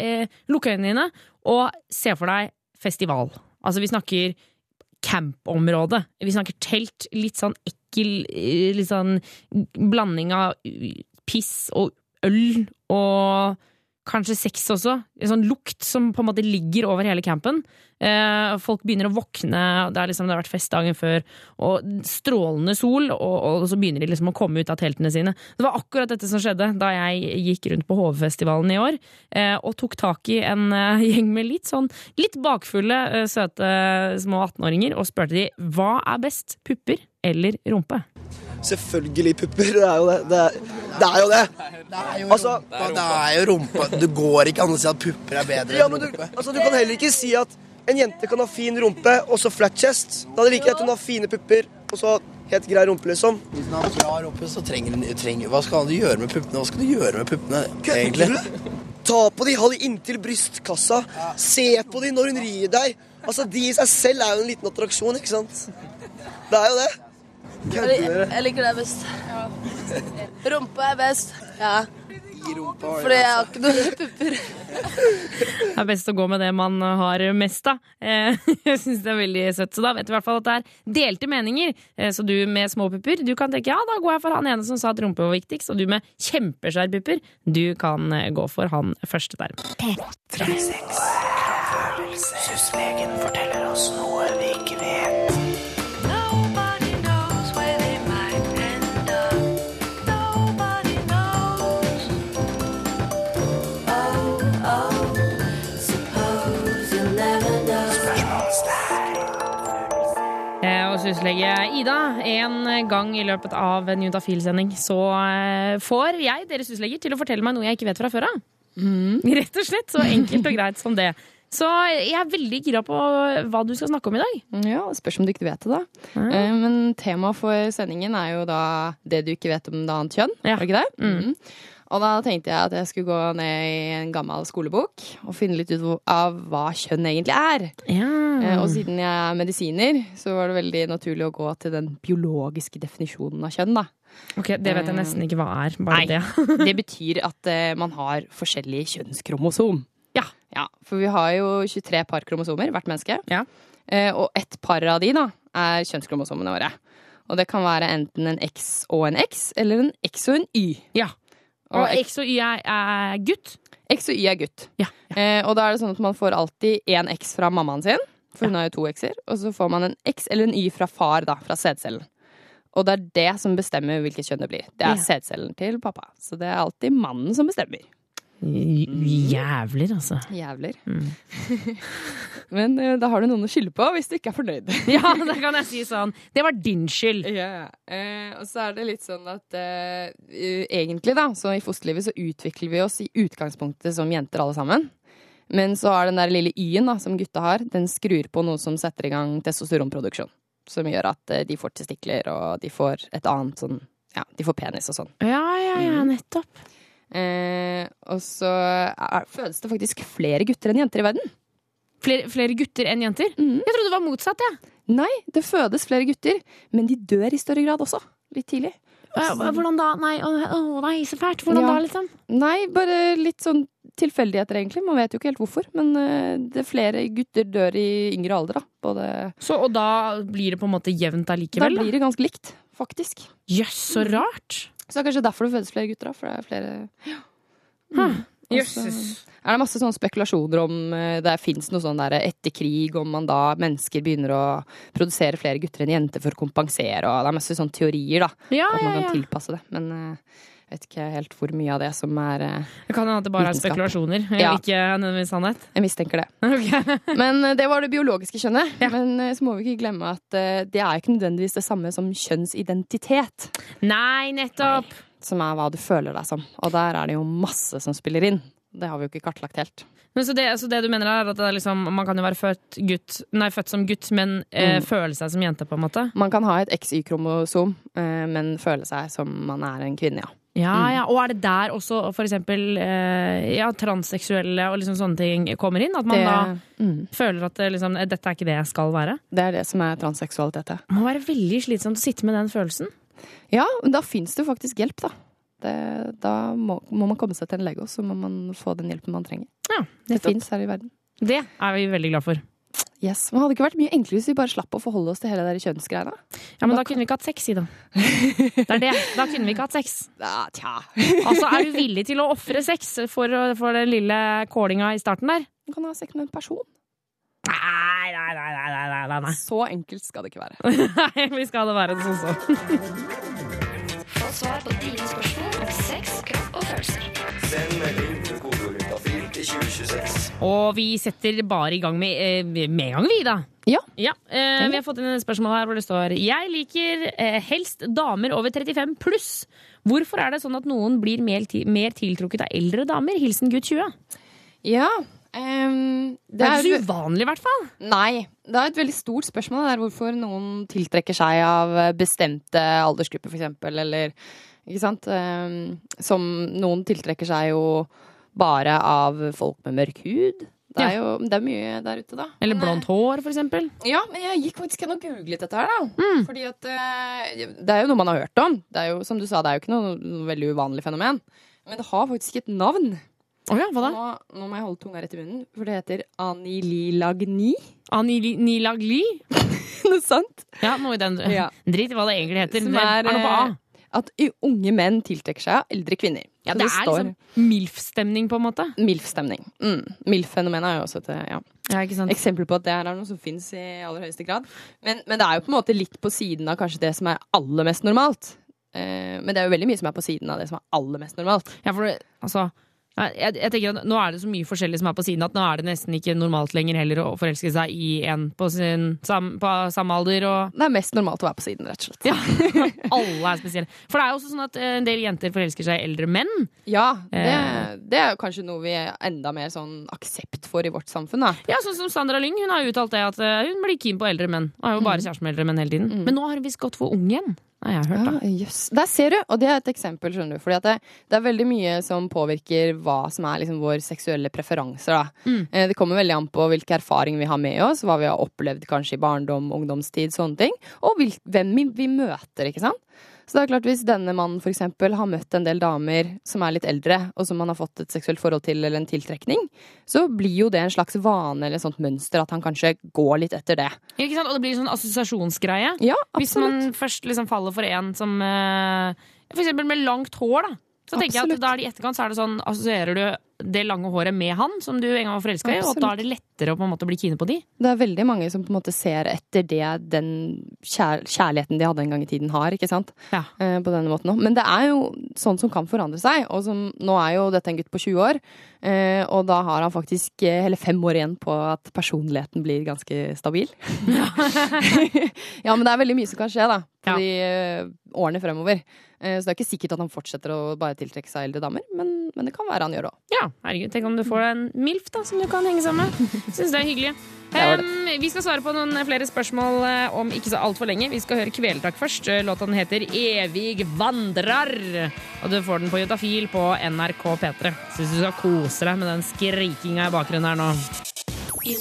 lukke øynene dine og se for deg festival. Altså, vi snakker campområde. Vi snakker telt. Litt sånn ekkel eh, Litt sånn blanding av uh, piss og øl og kanskje sex også. En sånn lukt som på en måte ligger over hele campen. Eh, folk begynner å våkne, det, liksom, det har vært fest dagen før, og strålende sol, og, og så begynner de liksom å komme ut av teltene sine. Det var akkurat dette som skjedde da jeg gikk rundt på HV-festivalen i år, eh, og tok tak i en eh, gjeng med litt sånn litt bakfulle, eh, søte små 18-åringer, og spurte de hva er best, pupper eller rumpe? Selvfølgelig pupper. Det er jo det. Det er, det er jo det. Altså, Det er jo rumpa. Du går ikke an å si at pupper er bedre ja, enn men du, rumpe. altså, du kan heller ikke si at en jente kan ha fin rumpe og så flat chest. Da er det like greit hun har fine pupper og så helt grei rumpe, liksom. Hvis hun har bra rumpe, så trenger hun Hva skal du gjøre med puppene? Hva skal du gjøre med puppene, egentlig? Ta på de, ha de inntil brystkassa. Se på de når hun rir deg. Altså, De i seg selv er jo en liten attraksjon, ikke sant? Det er jo det. Jeg liker det best. Rumpa er best. Ja. Fordi jeg har ikke noen pupper. Det er best å gå med det man har mest av. Eh, Jeg syns det er veldig søtt. Så da vet du i hvert fall at det er delte meninger. Eh, Så du med små pupper, du kan tenke ja, da går jeg for han ene som sa at rumpe var viktigst. Og du med kjempeskjær pupper, du kan eh, gå for han første der. Syslegen forteller oss noe Eh, Ida, en gang i løpet av en Juntafil-sending så eh, får jeg deres huslegger, til å fortelle meg noe jeg ikke vet fra før av. Rett og slett. Så enkelt og greit som det. Så jeg er veldig gira på hva du skal snakke om i dag. Ja, spørs om du ikke vet det, da. Mm. Men temaet for sendingen er jo da det du ikke vet om det annet kjønn. Er det ikke det? Mm. Og da tenkte jeg at jeg skulle gå ned i en gammel skolebok og finne litt ut av hva kjønn egentlig er. Ja. Og siden jeg er medisiner, så var det veldig naturlig å gå til den biologiske definisjonen av kjønn, da. Ok, Det vet jeg nesten ikke hva er. Nei, det. det betyr at eh, man har forskjellige kjønnskromosom. Ja. For vi har jo 23 par kromosomer, hvert menneske. Ja. og ett par av de da, er kjønnskromosomene våre. Og det kan være enten en X og en X, eller en X og en Y. Ja. Og X og Y er, er gutt? X og Y er gutt. Eh, og da er det sånn at man får alltid én X fra mammaen sin, for hun har jo to X-er. Og så får man en X eller en Y fra far, da, fra sædcellen. Og det er det som bestemmer hvilket kjønn det blir. Det er Ja. sædcellen til pappa. Så det er alltid mannen som bestemmer. Jævler, altså. Jævler. Men uh, da har du noen å skylde på hvis du ikke er fornøyd. Ja, da kan jeg si sånn. Det var din skyld. Ja, Uh, og så er det litt sånn at eh, egentlig, da, så i fosterlivet så utvikler vi oss i utgangspunktet som jenter alle sammen. Men så har den der lille y-en da, som gutta har, den skrur på noe som setter i gang testosteronproduksjon. Som gjør at eh, de får testikler, og de får et annet sånn Ja, de får penis og sånn. Ja, ja, ja, nettopp. Eh, og så er, fødes det faktisk flere gutter enn jenter i verden. Flere, flere gutter enn jenter? Jeg trodde det var motsatt, Ja. Nei, det fødes flere gutter, men de dør i større grad også. Litt tidlig. Hvordan da? Nei, å, å, nei så fælt. Hvordan Ja. da, liksom? Nei, bare litt sånn tilfeldigheter, egentlig. Man vet jo ikke helt hvorfor. Men eh, det er flere gutter dør i yngre alder, da. Både Så, og da blir det på en måte jevnt Da blir det ganske likt, faktisk. Jøss, så rart. Så det er kanskje derfor det fødes flere gutter, da. For det er flere ja. Hm. Jøsses. er det masse sånne spekulasjoner om eh, det fins noe sånn der etter krig, om man da mennesker begynner å produsere flere gutter enn jenter for å kompensere, og det er masse sånne teorier, da. Ja, at man ja, kan tilpasse det. Men eh, vet ikke helt hvor mye av det som er eh, Det kan hende at det bare er spekulasjoner, Ja. ikke nødvendigvis sannhet. Jeg mistenker det. Men eh, det var det biologiske kjønnet. Men eh, så må vi ikke glemme at eh, det er ikke nødvendigvis det samme som kjønnsidentitet. Nei, nettopp! Som er hva du føler deg som. Og der er det jo masse som spiller inn. Det har vi jo ikke kartlagt helt. Men så, det, så det du mener er at det er liksom, man kan jo være født, gutt, nei, født som gutt, men eh, Mm. føle seg som jente, på en måte? Man kan ha et XY-kromosom, eh, men føle seg som man er en kvinne, ja. Ja, ja, Og er det der også eksempel eh, ja, transseksuelle og liksom sånne ting kommer inn? At man Det- da mm. føler at liksom, dette er ikke det jeg skal være? Det er det som er transseksualitet, ja. Det må være veldig slitsomt å sitte med den følelsen. Ja, men da fins det jo faktisk hjelp, da. Det, da må, må man komme seg til en lege, og så må man få den hjelpen man trenger. Ja, det nettopp. fins her i verden. Det er vi veldig glad for. Yes, men Hadde det ikke vært mye enklere hvis vi bare slapp å forholde oss til hele der kjønnsgreiene? Ja, men da kunne vi ikke hatt sex, Ida. Det er det. Da kunne vi ikke hatt sex. Ja, tja. Altså, er du villig til å ofre sex for, for den lille kålinga i starten der? Du kan ha sex med en person. Nei, nei, nei, nei, nei, nei, nei, nei. Så enkelt skal det ikke være. Nei, vi skal det være sånn sånn. Få svar på dine spørsmål om sex, kropp og følelser. Send melding 2026. Og vi setter bare i gang med, eh, med en gang, vi, da. Ja. eh, vi har fått inn et spørsmål her hvor det står Jeg liker eh, helst damer over 35 pluss. Hvorfor er det sånn at noen blir mer, mer tiltrukket av eldre damer? Hilsen gutt 20. Ja. Um, Det er ikke så uvanlig, i hvert fall. Nei. Det er et veldig stort spørsmål der hvorfor noen tiltrekker seg av bestemte aldersgrupper, for eksempel, eller Ikke sant? Um, som noen tiltrekker seg jo bare av folk med mørk hud. Det er jo det er mye der ute, da. Eller blondt hår, for eksempel. Ja, men jeg gikk faktisk hen og googlet dette her, da. Fordi at eh, Det er jo noe man har hørt om. Det er jo, som du sa, det er jo ikke noe, noe veldig uvanlig fenomen. Men det har faktisk et navn. Å ja, hva da? Nå, nå må jeg holde tunga rett i munnen, for det heter anililagni. Anililagli? noe sant? Ja, noe i den Ja. Drit i hva det egentlig heter. Som Det er, er noe på A. at unge menn tiltrekker seg eldre kvinner. Ja, det, det er står- liksom MILF-stemning, på en måte. MILF-stemning. Mm. MILF-fenomenet er jo også et ja. Ja, eksempel på at det er noe som fins i aller høyeste grad. Men, men det er jo på en måte litt på siden av kanskje det som er aller mest normalt. Eh, men det er jo veldig mye som er på siden av det som er aller mest normalt. Ja, for det, altså jeg, jeg tenker at Nå er det så mye forskjellig som er på siden at nå er det nesten ikke normalt lenger heller å forelske seg i en på, sin, sam, på samme alder. Og Det er mest normalt å være på siden, rett og slett. ja, alle er spesielle. For det er jo også sånn at eh, en del jenter forelsker seg i eldre menn. Ja, det, Eh. det er jo kanskje noe vi er enda mer sånn aksept for i vårt samfunn, da. Ja, sånn som Sandra Lyng. Hun har uttalt det at eh, hun blir keen på eldre menn. Og er jo bare Mm. kjæreste med eldre menn hele tiden. Men nå har hun visst gått for ung igjen. Har jeg hørt, da. Ja, yes. Der ser du, og det er et eksempel, skjønner du. Fordi det, det er veldig mye som påvirker hva som er liksom våre seksuelle preferanser. Da. Mm. Eh, Det kommer veldig an på hvilke erfaringer vi har med oss, hva vi har opplevd kanskje i barndom, ungdomstid, sånne ting. Og hvem vi, vi møter, ikke sant. Så det er klart Hvis denne mannen for eksempel, har møtt en del damer som er litt eldre, og som han har fått et seksuelt forhold til eller en tiltrekning, så blir jo det en slags vane eller et sånt mønster at han kanskje går litt etter det. Ikke sant? Og det blir en sånn assosiasjonsgreie. Ja, Hvis man først liksom faller for en som eh, For eksempel med langt hår, da. Så tenker jeg at da er det i etterkant så er det sånn Assosierer du det lange håret med han som du en gang var forelska i, og da er det lettere å på en måte bli kine på de. Det er veldig mange som på en måte ser etter det den kjær kjærligheten de hadde en gang i tiden har, ikke sant? Ja. Eh, på denne måten også. Men det er jo sånn som kan forandre seg, og som, nå er jo dette en gutt på 20 år, eh, og da har han faktisk eh, hele fem år igjen på at personligheten blir ganske stabil. ja, men det er veldig mye som kan skje da, på de eh, årene fremover. Eh, så det er ikke sikkert at han fortsetter å bare tiltrekke seg eldre damer, men, men det kan være han gjør det òg. Ja, herregud, tenk om du får deg en MILF da, som du kan henge sammen med. Syns det er hyggelig. det. Um, vi skal svare på noen flere spørsmål eh, om ikke så altfor lenge. Vi skal høre Kvelertak først. Eh, Låta den heter Evig vandrer. Og du får den på Jutafil på NRK P3. Syns du skal kose deg med den skrikinga i bakgrunnen her nå. Vi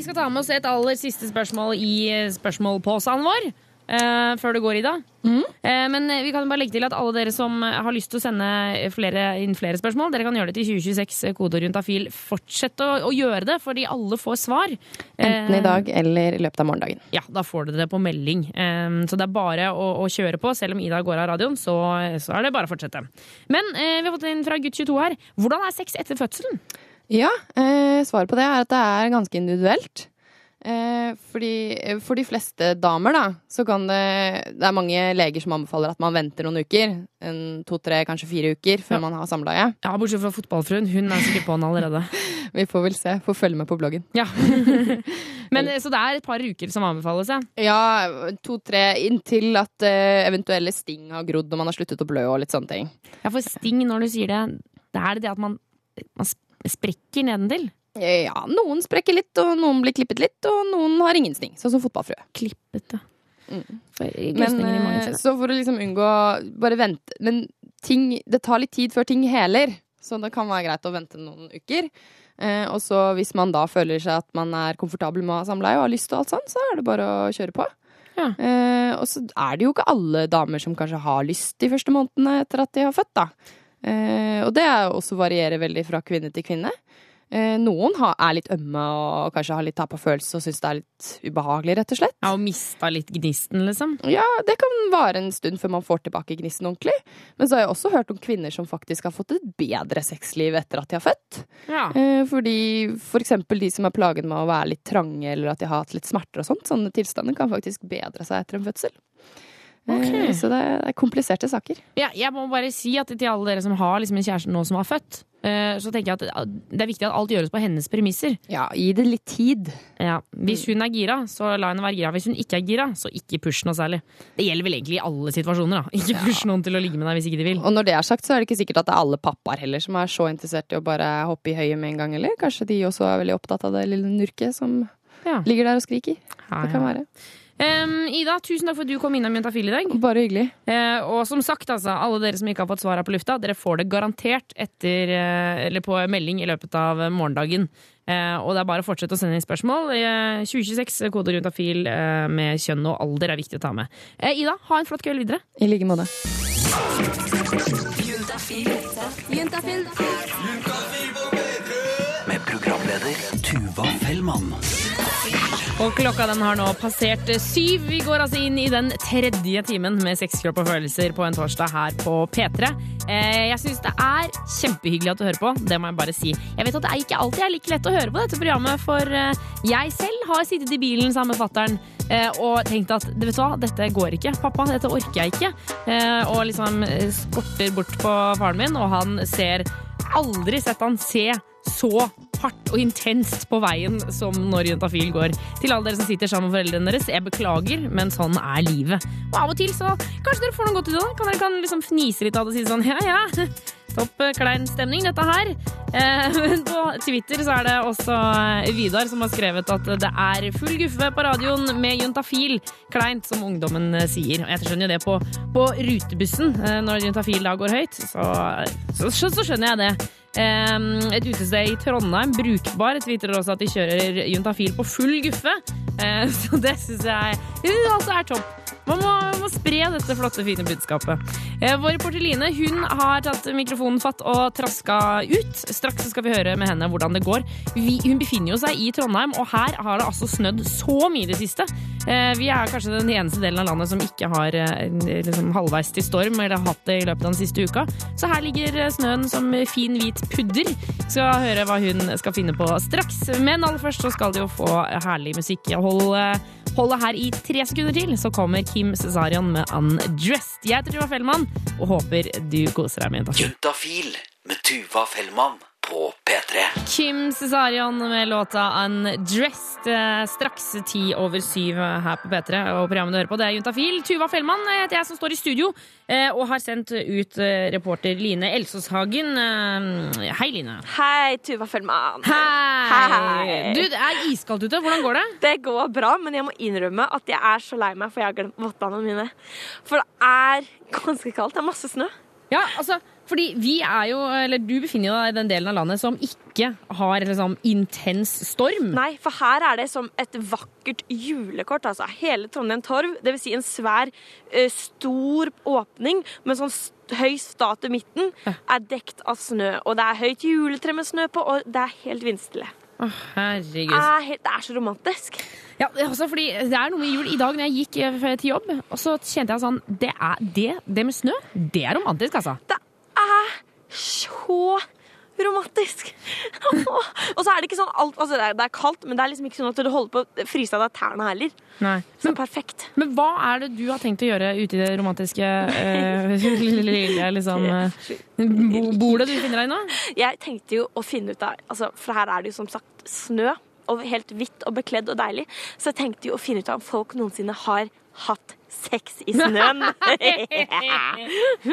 skal ta med oss et aller siste spørsmål i spørsmålposen vår. Eh, før det går, Ida. Eh, men eh, vi kan bare legge til at alle dere som har lyst til å sende flere, inn flere spørsmål, dere kan gjøre det til 2026, eh, kodeord juntafil. Fortsett å, å gjøre det, fordi alle får svar. Enten i Eh, dag eller i løpet av morgendagen. ja, da får dere det på melding. Så det er bare å, å kjøre på. Selv om Ida går av radioen, så, så er det bare å fortsette. Men vi har fått inn fra gutt 22 her. Hvordan er sex etter fødselen? Ja, svaret på det er at det er ganske individuelt. Eh, fordi For de fleste damer, da, så kan det Det er mange leger som anbefaler at man venter noen uker. En, to, tre, kanskje fire uker før man har samleie. Ja, Bortsett fra fotballfruen. Hun er sikkert på'n allerede. Vi får vel se. Får følge med på bloggen. Ja. Men eh, Så det er et par uker som anbefales, ja? Ja, to-tre inntil at eh, eventuelle sting har grodd og man har sluttet å blø og litt sånne ting. Ja, for sting, når du sier det, det er det at man, man sprekker nedentil? Ja, noen sprekker litt, og noen blir klippet litt, og noen har ingen sting. Sånn som fotballfrø. Klippet, ja. For Men eh, så for å liksom unngå Bare vente. Men ting Det tar litt tid før ting heler, så det kan være greit å vente noen uker. Eh, og så hvis man da føler seg at man er komfortabel med å ha samleie og har lyst og alt sånt, så er det bare å kjøre på. Eh, og så er det jo ikke alle damer som kanskje har lyst de første månedene etter at de har født, da. Eh, og det også varierer veldig fra kvinne til kvinne. Eh, noen er litt ømme og kanskje har litt tap av følelse og syns det er litt ubehagelig, rett og slett. Ja, Og mista litt gnisten, liksom? Ja, det kan vare en stund før man får tilbake gnisten ordentlig. Men så har jeg også hørt om kvinner som faktisk har fått et bedre sexliv etter at de har født. Ja. Eh, fordi for eksempel de som er plaget med å være litt trange eller at de har hatt litt smerter og sånt, sånne tilstander kan faktisk bedre seg etter en fødsel. Okay. Ok. Så det er, er kompliserte saker. Ja, jeg må bare si at til alle dere som har liksom en kjæreste nå som har født, eh, så tenker jeg at det er viktig at alt gjøres på hennes premisser. Ja, gi det litt tid. Ja, Hvis hun er gira, så la henne være gira. Hvis hun ikke er gira, så ikke push noe særlig. Det gjelder vel egentlig i alle situasjoner. da. Ikke push noen til å ligge med deg hvis ikke de vil. Og når det er sagt, så er det ikke sikkert at det er alle pappaer heller som er så interessert i å bare hoppe i høyet med en gang, eller? Kanskje de også er veldig opptatt av det lille nurket som ligger der og skriker. Ja, Det kan ja. være. Em, Ida, tusen takk for at du kom innom Juntafil i dag. Bare hyggelig. Uh, og som sagt, altså, alle dere som ikke har fått svar her på lufta, dere får det garantert etter, uh, eller på melding i løpet av eh, morgendagen. Uh, og det er bare å fortsette å sende inn spørsmål. Eh, 2026, kode Juntafil med kjønn og alder er viktig å ta med. Eh, Ida, ha en flott kveld videre. I like måte. Med programleder Tuva Fellmann. Og klokka den har nå passert syv. Vi går altså inn i den tredje timen med Sex, kropp og følelser på en torsdag her på P3. Eh, Jeg syns det er kjempehyggelig at du hører på. Det må jeg bare si. Jeg vet at det ikke alltid er like lett å høre på dette programmet, for eh, jeg selv har sittet i bilen sammen med fattern og tenkt at vet du hva, dette går ikke. Pappa, dette orker jeg ikke. Eh, Og liksom skorter bort på faren min, og han ser Aldri sett han se så hardt og intenst på veien som når Juntafil går. Til alle dere som sitter sammen med foreldrene deres, jeg beklager, men sånn er livet. Og av og til så kanskje dere får noe godt ut av det. Kan dere kan liksom fnise litt av det og si sånn ja ja, topp eh, klein stemning dette her. Eh, Men på Twitter så er det også eh, Vidar som har skrevet at det er full guffe på radioen med juntafil. Kleint, som ungdommen sier. Og jeg skjønner jo det på, på rutebussen når juntafil da går høyt. Så, så, så skjønner jeg det. Et utested i Trondheim, Brukbar, tvitrer også at de kjører juntafil på full guffe. Eh, Så det syns jeg altså er topp. Man må, må spre dette flotte, fine budskapet. Eh, Vår reporter Line hun har tatt mikrofonen fatt og traska ut. Straks skal vi høre med henne hvordan det går. Vi, hun befinner jo seg i Trondheim, og her har det altså snødd så mye i det siste. Eh, Vi er kanskje den eneste delen av landet som ikke har eh, liksom, halvveis til storm, eller har hatt det i løpet av den siste uka. Så her ligger eh, snøen som fin, hvit pudder. Skal høre hva hun skal finne på straks. Men aller først så skal de jo få herlig musikk. Hold, hold det her i tre sekunder til, så kommer Kim Cesarion med Undressed. Jeg heter Tuva Fellmann og håper du koser deg med Juntafil. Juntafil med Tuva Fellmann på P3. Kim Cesarion med låta Undressed. eh, Straks ti over syv her på P3. Og programmet du hører på, det er Juntafil. Tuva Fellmann heter jeg som står i studio eh, og har sendt ut eh, reporter Line Elsåshagen. Hagen. Hei, Line. Hei, Tuva Fellmann. Hei. Du, det er iskaldt ute. Hvordan går det? Det går bra, men jeg må innrømme at jeg er så lei meg, for jeg har glemt vottene mine. For det er ganske kaldt. Det er masse snø. Ja, altså, fordi vi er jo, eller du befinner deg i den delen av landet som ikke har liksom, intens storm. Nei, for her er det som et vakkert julekort. Altså. Hele Trondheim Torv, dvs. Si en svær, eh, stor åpning med sånn høy statue i midten, er dekt av snø. Og det er høyt juletre med snø på, og det er helt vindstille. Å, herregud. Er, helt, det er så romantisk. Ja, altså fordi det er noe med jul. I dag når jeg gikk eh, til jobb, og så kjente jeg sånn Det, er, det, det med snø, det er romantisk, altså. Det er så romantisk. og så er det ikke sånn alt, altså det, er, det er kaldt, men det er liksom ikke sånn at du holder på å fryse av deg tærne heller. Nei. Så perfekt. Men hva er det du har tenkt å gjøre ute i det romantiske eh, lille liksom, eh, bo, bordet du finner deg i nå? Jeg tenkte jo å finne ut av altså, For her er det jo som sagt snø, og helt hvitt og bekledd og deilig. Så jeg tenkte jo å finne ut av om folk noensinne har hatt sex i snøen.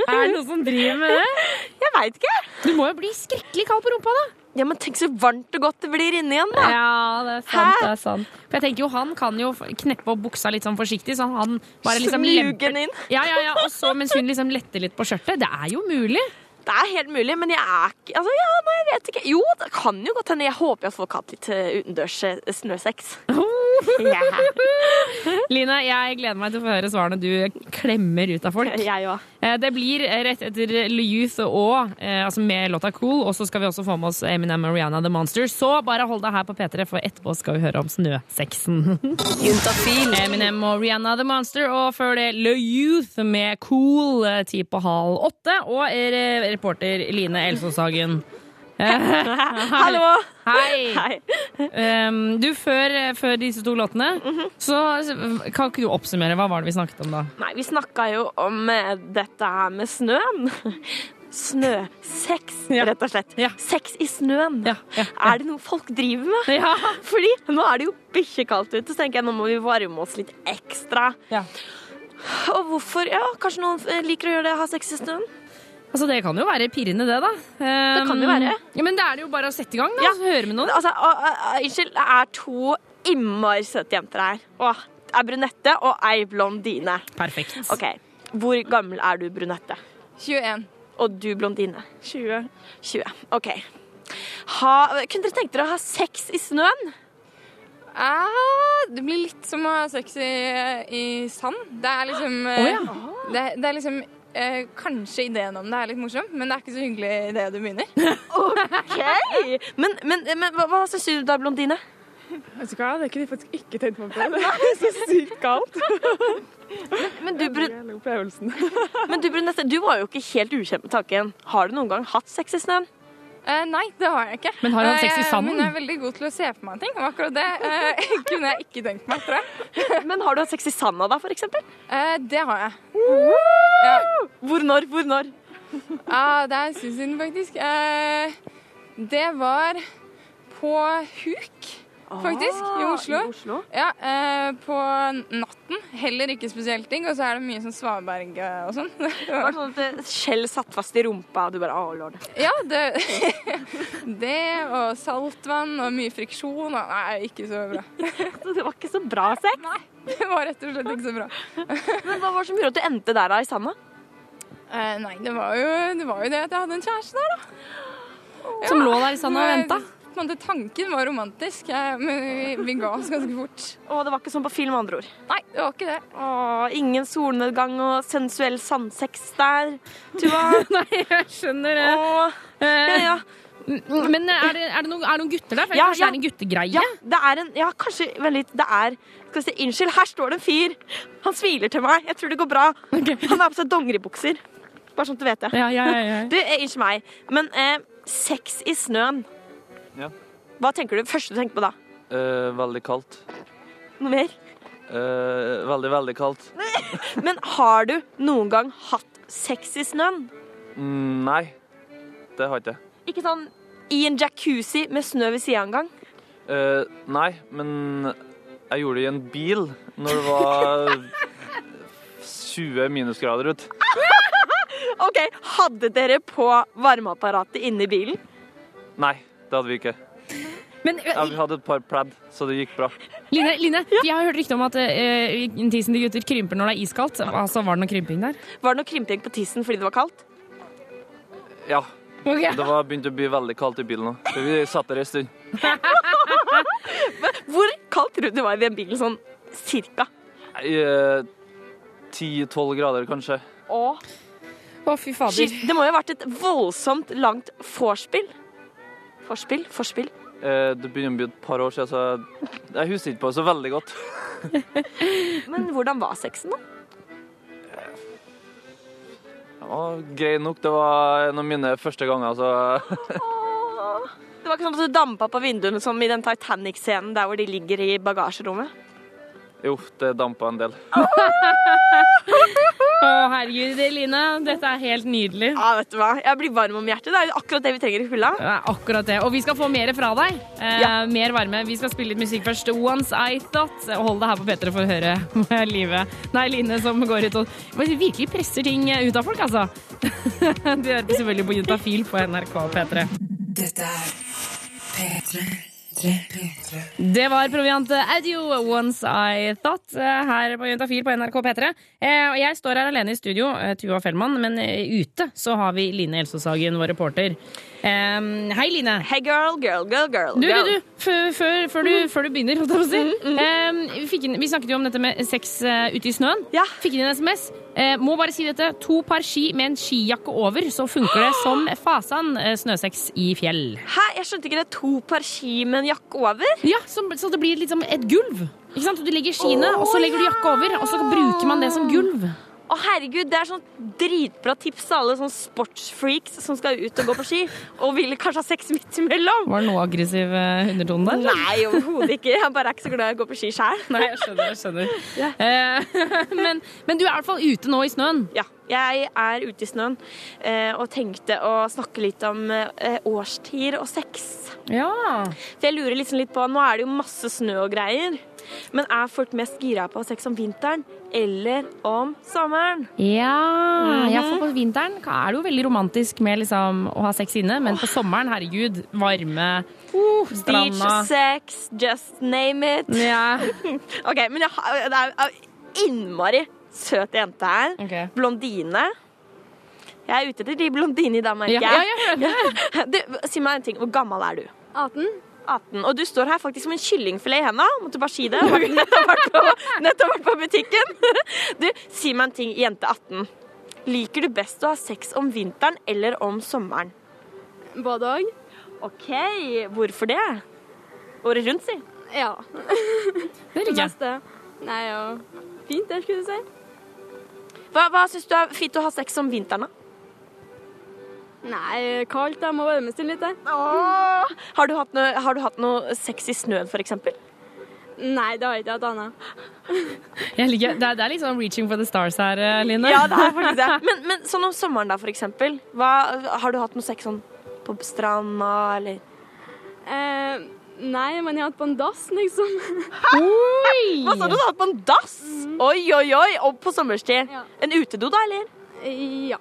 Er det noen som driver med det? Jeg veit ikke. Du må jo bli skrekkelig kald på rumpa, da. Ja, men tenk så varmt og godt det blir inni igjen, da. Ja, det er sant. det er sant. For jeg tenker jo, Han kan jo kneppe opp buksa litt sånn forsiktig, så han bare liksom lemper den inn. Ja, ja, ja, og så mens hun liksom letter litt på skjørtet. Det er jo mulig. Det er helt mulig, men jeg er ikke Altså, ja, nei, jeg vet ikke. Jo, det kan jo godt hende. Jeg håper at folk har hatt litt utendørs eh, snøsex. Ja. Line, jeg gleder meg til å få høre svarene du klemmer ut av folk. Jeg òg. Eh, Det blir rett etter Le Youth og eh, altså med låta Cool, og så skal vi også få med oss Eminem og Rihanna The Monster. Så bare hold deg her på P3, for etterpå skal vi høre om snøsexen. Juntafil. Eminem og Rihanna The Monster, og før det Le Youth med Cool, eh, ti på halv åtte, og reporter Line Elsås Hagen. Hallo! Hei! Um, du, før, før disse to låtene, så kan ikke du oppsummere hva var det vi snakket om da? Nei, vi snakka jo om eh, dette her med snøen. Snøsex, rett og slett. Sex i snøen. Er det noe folk driver med? Fordi nå er det jo bikkjekaldt ute, så tenker jeg nå må vi varme oss litt ekstra. Og hvorfor? Ja, Kanskje noen eh, liker å gjøre det, ha sex i snøen? Altså, Det kan jo være pirrende, det, da. Det kan jo være. Ja, men det er det jo bare å sette i gang, da. Ja. høre med noen. Altså, å, å, å, unnskyld, det er to innmari søte jenter her. Åh, det er brunette og ei blondine. Perfekt. Ok, Hvor gammel er du, brunette? 21. Og du, blondine? 20. 20. OK. Ha, kunne dere tenkt dere å ha sex i snøen? Ah, det blir litt som å ha sex i, i sand. Det er liksom oh, ja. det, det er liksom eh, Kanskje ideen om det er litt morsom, men det er ikke så hyggelig idet du begynner. OK! Men, men, men hva, hva syns du da, blondine? Vet du hva, det kunne jeg faktisk ikke tenkt meg på. Det er så sykt kaldt. Men du, Brun men du, Brunette, du var jo ikke helt ukjent med tanken. Har du noen gang hatt sex i snøen? Eh, nei, det har jeg ikke. Men har du hatt sex i Eh, sanden? Men jeg er veldig god til å se for meg ting, og akkurat det uh, kunne jeg ikke tenkt meg, tror jeg. Men har du hatt sex i sanda da, for eksempel? Eh, det har jeg. Ja. Hvor når? Hvor når? Ja, det er en stund siden, faktisk. Eh, det var på Huk, faktisk, i Oslo. i Oslo? Ja, eh, på natten. Heller ikke spesielt digg. Og så er det mye sånn svaberg eh, og sånn. Var sånn at skjell satt fast i rumpa, og du bare Å, lord. Ja, det, det og saltvann og mye friksjon. Og, nei, ikke så bra. Så det var ikke så bra sex? Nei, det var rett og slett ikke så bra. Men hva var det som gjorde at du endte der da, i sanda? Eh, nei, det var, jo, det var jo det at jeg hadde en kjæreste der, da. Som lå der i sanda og venta? Måte, Tanken var romantisk, eh, men vi, vi ga oss ganske fort. Og det var ikke sånn på film, andre ord. Nei, det var ikke det. Å, ingen solnedgang og sensuell sandsex der, Tuva. Nei, jeg skjønner det. ja, ja. Men er det, er det, noen, er det noen gutter der? For Ja, kanskje ja. det er en guttegreie? Ja, det er en Ja, kanskje Vent litt. Det er Skal vi se. Unnskyld, her står det en fyr. Han smiler til meg. Jeg tror det går bra. Han har på seg dongeribukser. Bare sånn at du vet det. Ja, ja, ja, ja. Du, eh, Unnskyld meg, men eh, sex i snøen. Ja. Hva tenker du? Første du tenker på da? Eh, veldig kaldt. Noe mer? Eh, veldig, veldig kaldt. Men har du noen gang hatt sex i snøen? Mm, nei, det har jeg ikke. Ikke sånn i en jacuzzi med snø ved sida engang? Eh, nei, men jeg gjorde det i en bil når det var 20 minusgrader ute. OK, hadde dere på varmeapparatet inni bilen? Nei, det hadde vi ikke. Men Ja, vi hadde et par pledd, så det gikk bra. Line, Line jeg har hørt rykte om at uh, tissen til gutter krymper når det er iskaldt. Altså, Var det noe krymping der? Var det noe krymping på tissen fordi det var kaldt? Ja. Okay. Det var begynt å bli veldig kaldt i bilen nå. Vi satt der en stund. Hvor kaldt tror du det var i den bilen sånn cirka? Eh, 10-12 grader, kanskje. Å, Å, fy fader. Det må jo ha vært et voldsomt langt vorspiel. Forspill? Forspill? Eh, det begynner å bli et par år siden, så jeg, husker ikke på det så veldig godt. Men hvordan var sexen, da? Den var grei nok. Det var en av mine første ganger, så Det var ikke sånn at du dampa på vinduene som i den Titanic-scenen der hvor de ligger i bagasjerommet? Jo, det dampa en del. Å, herregud, Line. Dette er helt nydelig. Ja, vet du hva. Jeg blir varm om hjertet. Det er akkurat det vi trenger i fylla. Det er akkurat det. Og vi skal få mer fra deg. Eh, Mer varme. Vi skal spille litt musikk først. Once I Thought. Hold deg her på P3 for å høre livet. Nei, Line som går ut og virkelig presser ting ut av folk, altså. Du hører selvfølgelig på Juntafil på NRK P3. Dette er P3. Det var Proviant Audio, Once I Thought, eh, her på Juntafil på NRK P3. Eh, jeg står her alene i studio, eh, Tuva Fellmann, men ute så har vi Line Elsåshagen, vår reporter. Eh, hei, Line. Hei, girl, girl, girl, girl. Du, du, du, før, du, før du begynner, holdt jeg på å si. Eh, vi, fikk inn, vi snakket jo om dette med sex uh, ute i snøen. Fikk inn en SMS. Uh, må bare si dette. To par ski med en skijakke over, så funker det som fasan uh, snøsex i fjell. Hæ, jeg skjønte ikke det. To par ski med en jakke over? Ja, så, så det blir liksom et gulv. Ikke sant? Du legger skiene, og så legger du jakka over, og så bruker man det som gulv. Å herregud, Det er sånn dritbra tips til alle sånn sportsfreaks som skal ut og gå på ski, og vil kanskje ha sex midt imellom. Var det noe aggressiv eh, undertone der? Nei, overhodet ikke. Jeg bare er ikke så glad i å gå på ski sjøl. Nei, jeg skjønner. jeg skjønner. Eh, men, men du er i hvert fall ute nå i snøen. Ja, jeg er ute i snøen eh, og tenkte å snakke litt om eh, årstider og sex. Ja. For jeg lurer liksom litt på, Nå er det jo masse snø og greier, men er folk mest gira på sex om vinteren eller om sommeren? Ja, Mhm. ja, for på vinteren er det jo veldig romantisk med liksom, å ha sex inne, men på sommeren, herregud, varme, Beach, stranda sex, just name it. Ja. OK, men det er innmari søt jente her. Blondine. Jeg er ute etter de blondine i Danmark. Ja, ja, hører Du, si meg en ting. Hvor gammel er du? 18. 18. Og du står her faktisk som en kyllingfilet i henda. Måtte bare si det. Nettopp vært på, nettopp vært på butikken. Du, si meg en ting, jente 18. Liker du best å ha sex om vinteren eller om sommeren? Både òg. OK. Hvorfor det? Året rundt, si. Ja. Det liker jeg. Det Nei, ja. Fint, det skulle du si. Hva, hva syns du er fint å ha sex om vinteren, da? Nei, kaldt. Jeg må varmes til litt. Har, du hatt noe, har du hatt noe sex i snøen, eksempel? Nei, det har jeg ikke hatt Anna. Jeg liker, det, er, det er sånn reaching for the stars her, eh, Line. Ja, det er faktisk det. Men, men sånn om sommeren, da, eksempel. Har du hatt noe sex sånn på stranda, eller? Eh, nei, men jeg har hatt på en dass, liksom. Oi! Hva sa du? Du har hatt på en dass? Oi, oi, oi! Og på sommerstid. En utedo, da, eller? Ja.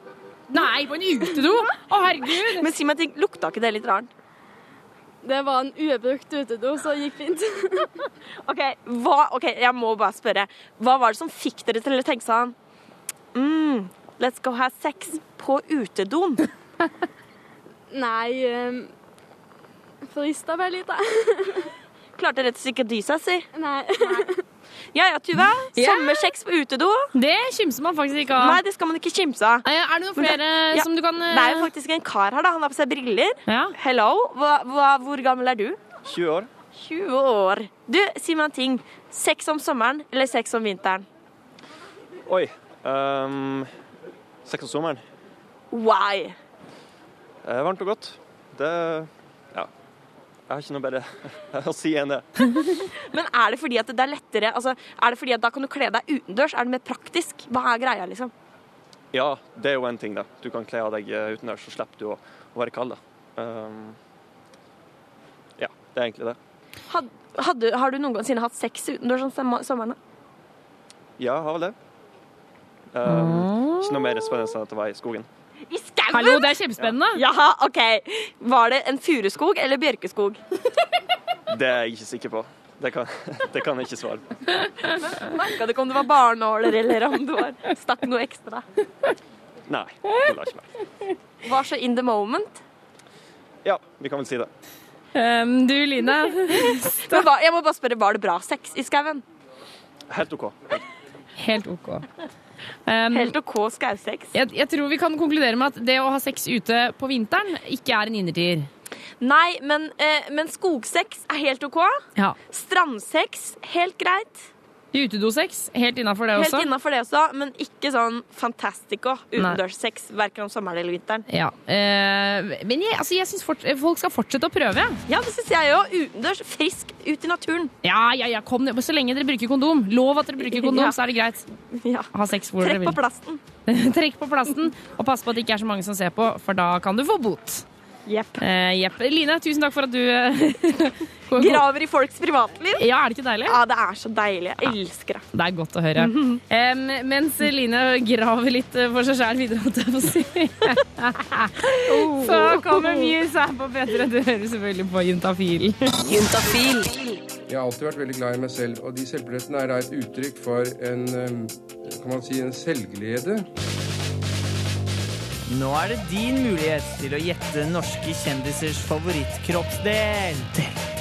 Nei, på en utedo? Å, herregud! Men si meg ting, lukta ikke det litt rart? Det var en ubrukt utedo, så det gikk fint. OK, hva, ok, jeg må bare spørre. Hva var det som fikk dere til å tenke sånn mm, Let's go have sex på utedoen? Nei um, Frista meg litt, da. Klarte rett og slett ikke å dy seg, si. Nei. Ja ja, Tuva. Ja. Sommersex på utedo. Det kimser man faktisk ikke av. Nei, det skal man ikke kimse av. Er det noen flere Ja, som du kan eh, Det er jo faktisk en kar her, da. Han har på seg briller. Ja. Hello. Hva, hva, hvor gammel er du? 20 år. 20 år. Du, si meg en ting. Sex om sommeren eller sex om vinteren? Oi. Um, Sex om sommeren. Why? Eh, varmt og godt. Det. Jeg har ikke noe bedre å si enn det. Men er det fordi at det er lettere altså, Er det fordi at da kan du kle deg utendørs? Er det mer praktisk? Hva er greia, liksom? Ja, det er jo en ting, da. Du kan kle av deg eh, utendørs, så slipper du å, å være kald. Um, ja, det er egentlig det. Had, hadde, har du noensinne hatt sex utendørs om sommer- sommeren? Ja, jeg har vel det. Um, ikke noe mer spennende enn at det var i skogen. I? Hallo, det er kjempespennende. Jaha, OK. Var det en furuskog eller bjørkeskog? Det er jeg ikke sikker på. Det kan, det kan jeg ikke svare på. Merka du ikke om det var barnåler eller om du var, stakk noe ekstra? Nei, det la ikke meg. Var så in the moment. Ja, vi kan vel si det. Um, du, Line. Jeg må bare spørre, Var det bra sex i skauen? Helt OK. Helt OK. Um, Helt OK skausex? Jeg, jeg tror vi kan konkludere med at det å ha sex ute på vinteren ikke er en innertier. Nei, men, eh, men skogsex er helt OK. Ja. Strandsex, helt greit. Utedosex, helt innafor det Helt også. innafor det også, men ikke sånn fantastico utendørssex verken om sommeren eller vinteren. Ja, øh, Men jeg, altså, jeg syns folk skal fortsette å prøve. Ja, det syns jeg òg. Utendørs, frisk, ut i naturen. Ja, ja, ja, kom. Så lenge dere bruker kondom. Lov at dere bruker kondom, Ja. så er det greit. Ja. Ha sex hvor dere Trekk vil. på plasten. Trekk på plasten, og pass på at det ikke er så mange som ser på, for da kan du få bot. Jepp. Eh, jepp. Line, tusen takk for at du eh, Graver i folks privatliv. Ja, er det ikke deilig? Ja, det er så deilig. Jeg elsker det. Det er godt å høre. Em, mens Line graver litt eh, for seg sjæl videre, holdt jeg på å si. Så kommer Muse her på P3. Du hører selvfølgelig på Juntafil. Juntafil. Jeg har alltid vært veldig glad i meg selv, og de selvbillettene er da et uttrykk for en, um, kan man si, en selvglede. Nå er det din mulighet til å gjette norske kjendisers favorittkroppsdel.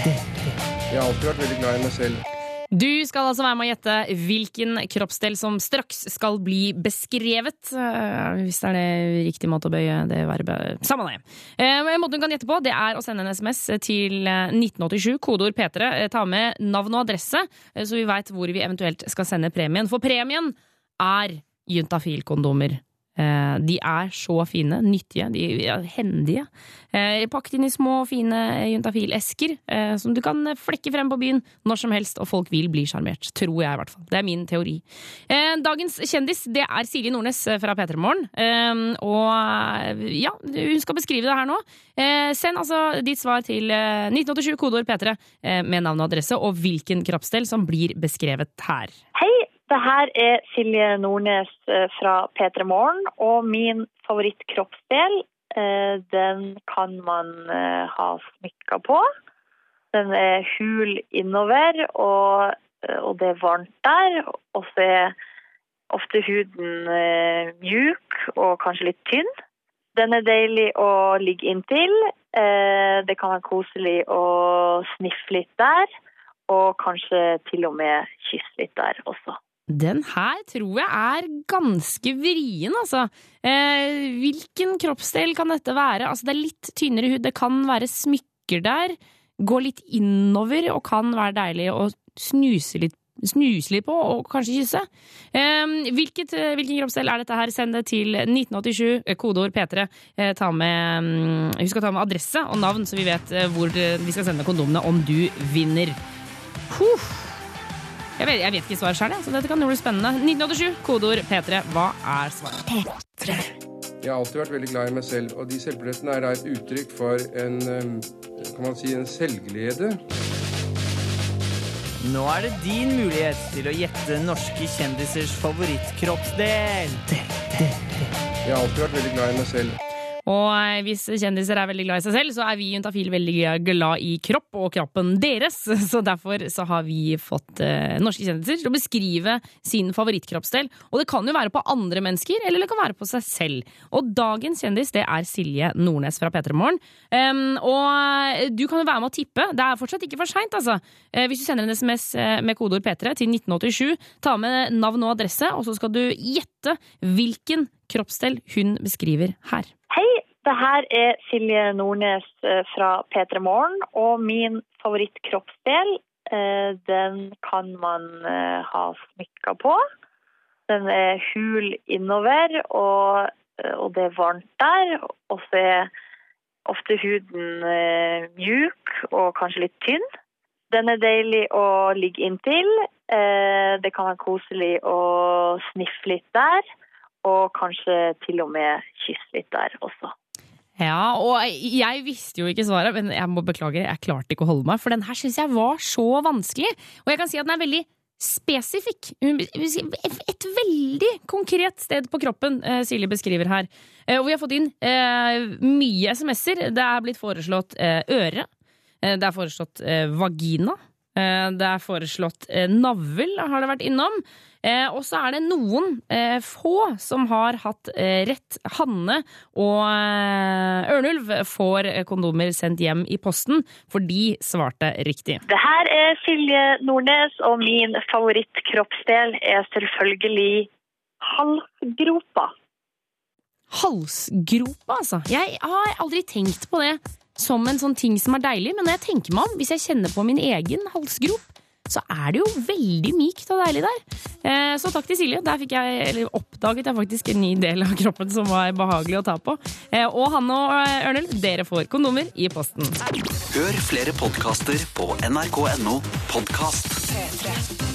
Jeg har alltid vært veldig glad i meg selv. Du skal altså være med å gjette hvilken kroppsdel som straks skal bli beskrevet. Eh, Hvis det er det riktig måte å bøye det verbet Samme det. Eh, Måten du kan gjette på, det er å sende en SMS til eh, 1987, kodeord P3. Eh, Ta med navn og adresse, eh, så vi veit hvor vi eventuelt skal sende premien. For premien er Juntafil-kondomer. Eh, De er så fine, nyttige, de er hendige. Eh, Pakket inn i små, fine juntafil-esker eh, som du kan flekke frem på byen når som helst, og folk vil bli sjarmert. Tror jeg, i hvert fall. Det er min teori. Dagens kjendis det er Silje Nordnes fra P3 Morgen. Og ja, hun skal beskrive det her nå. Send altså ditt svar til eh, 1987, kodeord P3, eh, med navn og adresse, og hvilken kroppsdel som blir beskrevet her. Hei, det her er Silje Nordnes eh, fra P3 Morgen, og min favorittkroppsdel, eh, den kan man eh, ha smykka på. Den er hul innover, og, og det er varmt der, og så er ofte huden mjuk og kanskje litt tynn. Den er deilig å ligge inntil. Det kan være koselig å sniffe litt der, og kanskje til og med kysse litt der også. Den her tror jeg er ganske vrien, altså. Eh, hvilken kroppsdel kan dette være? Altså, det er litt tynnere hud, det kan være smykker der. Gå litt innover og kan være deilig å snuse litt, snuse litt på, og kanskje kysse. Eh, hvilket, hvilken kroppsdel er dette her? Send det til 1987, eh, kodeord P3. Eh, ta med, mm, husk å ta med adresse og navn, så vi vet eh, hvor eh, vi skal sende kondomene om du vinner. Huh. Jeg vet, jeg vet ikke svaret sjøl, så dette kan jo bli spennende. 1987, kodeord P3. Hva er svaret? Jeg har alltid vært veldig glad i meg selv, og de selvbillettene er da et uttrykk for en, kan man si, en selvglede. Nå er det din mulighet til å gjette norske kjendisers favorittkroppsdel. Jeg har alltid vært veldig glad i meg selv. Og eh, hvis kjendiser er veldig glad i seg selv, så er vi i veldig glad i kropp og kroppen deres. Så derfor så har vi fått eh, norske kjendiser til å beskrive sin favorittkroppsdel. Og det kan jo være på andre mennesker, eller det kan være på seg selv. Og dagens kjendis det er Silje Nordnes fra P3 Morgen. Um, og du kan jo være med å tippe. Det er fortsatt ikke for seint, altså. Eh, Hvis du sender en SMS eh, med kodeord P3 til 1987, ta med navn og adresse, og så skal du gjette hvilken kroppsdel hun beskriver her. Hei, det her er Silje Nordnes eh, fra P3 Morgen, og min favorittkroppsdel, eh, den kan man eh, ha smykker på. Den er hul innover, og, og det er varmt der, og så er ofte huden mjuk og kanskje litt tynn. Den er deilig å ligge inntil. Det kan være koselig å sniffe litt der, og kanskje til og med kysse litt der også. Ja, og jeg visste jo ikke svaret, men jeg må beklage, jeg klarte ikke å holde meg, for den her syns jeg var så vanskelig. Og jeg kan si at den er veldig spesifikk. Et veldig konkret sted på kroppen eh, Silje beskriver her. Eh, Og vi har fått inn eh, mye SMS-er. Det er blitt foreslått øre. Det er foreslått vagina. Det er foreslått navl, har det vært innom. Eh, og så er det noen eh, få som har hatt eh, rett. Hanne og eh, Ørnulv får kondomer sendt hjem i posten, for de svarte riktig. Det her er Silje Nordnes, og min favorittkroppsdel er selvfølgelig halsgropa. Halsgropa, altså. Jeg har aldri tenkt på det som en sånn ting som er deilig, men når jeg tenker meg om, hvis jeg kjenner på min egen halsgrop, så er det jo veldig mykt og deilig der. Eh, Så takk til Silje. Der fikk jeg, eller oppdaget jeg faktisk en ny del av kroppen som var behagelig å ta på. Eh, Og Hanne og Ørnel Ørnulf, dere får kondomer i posten. Hør flere podkaster på nrk.no podkast. P3.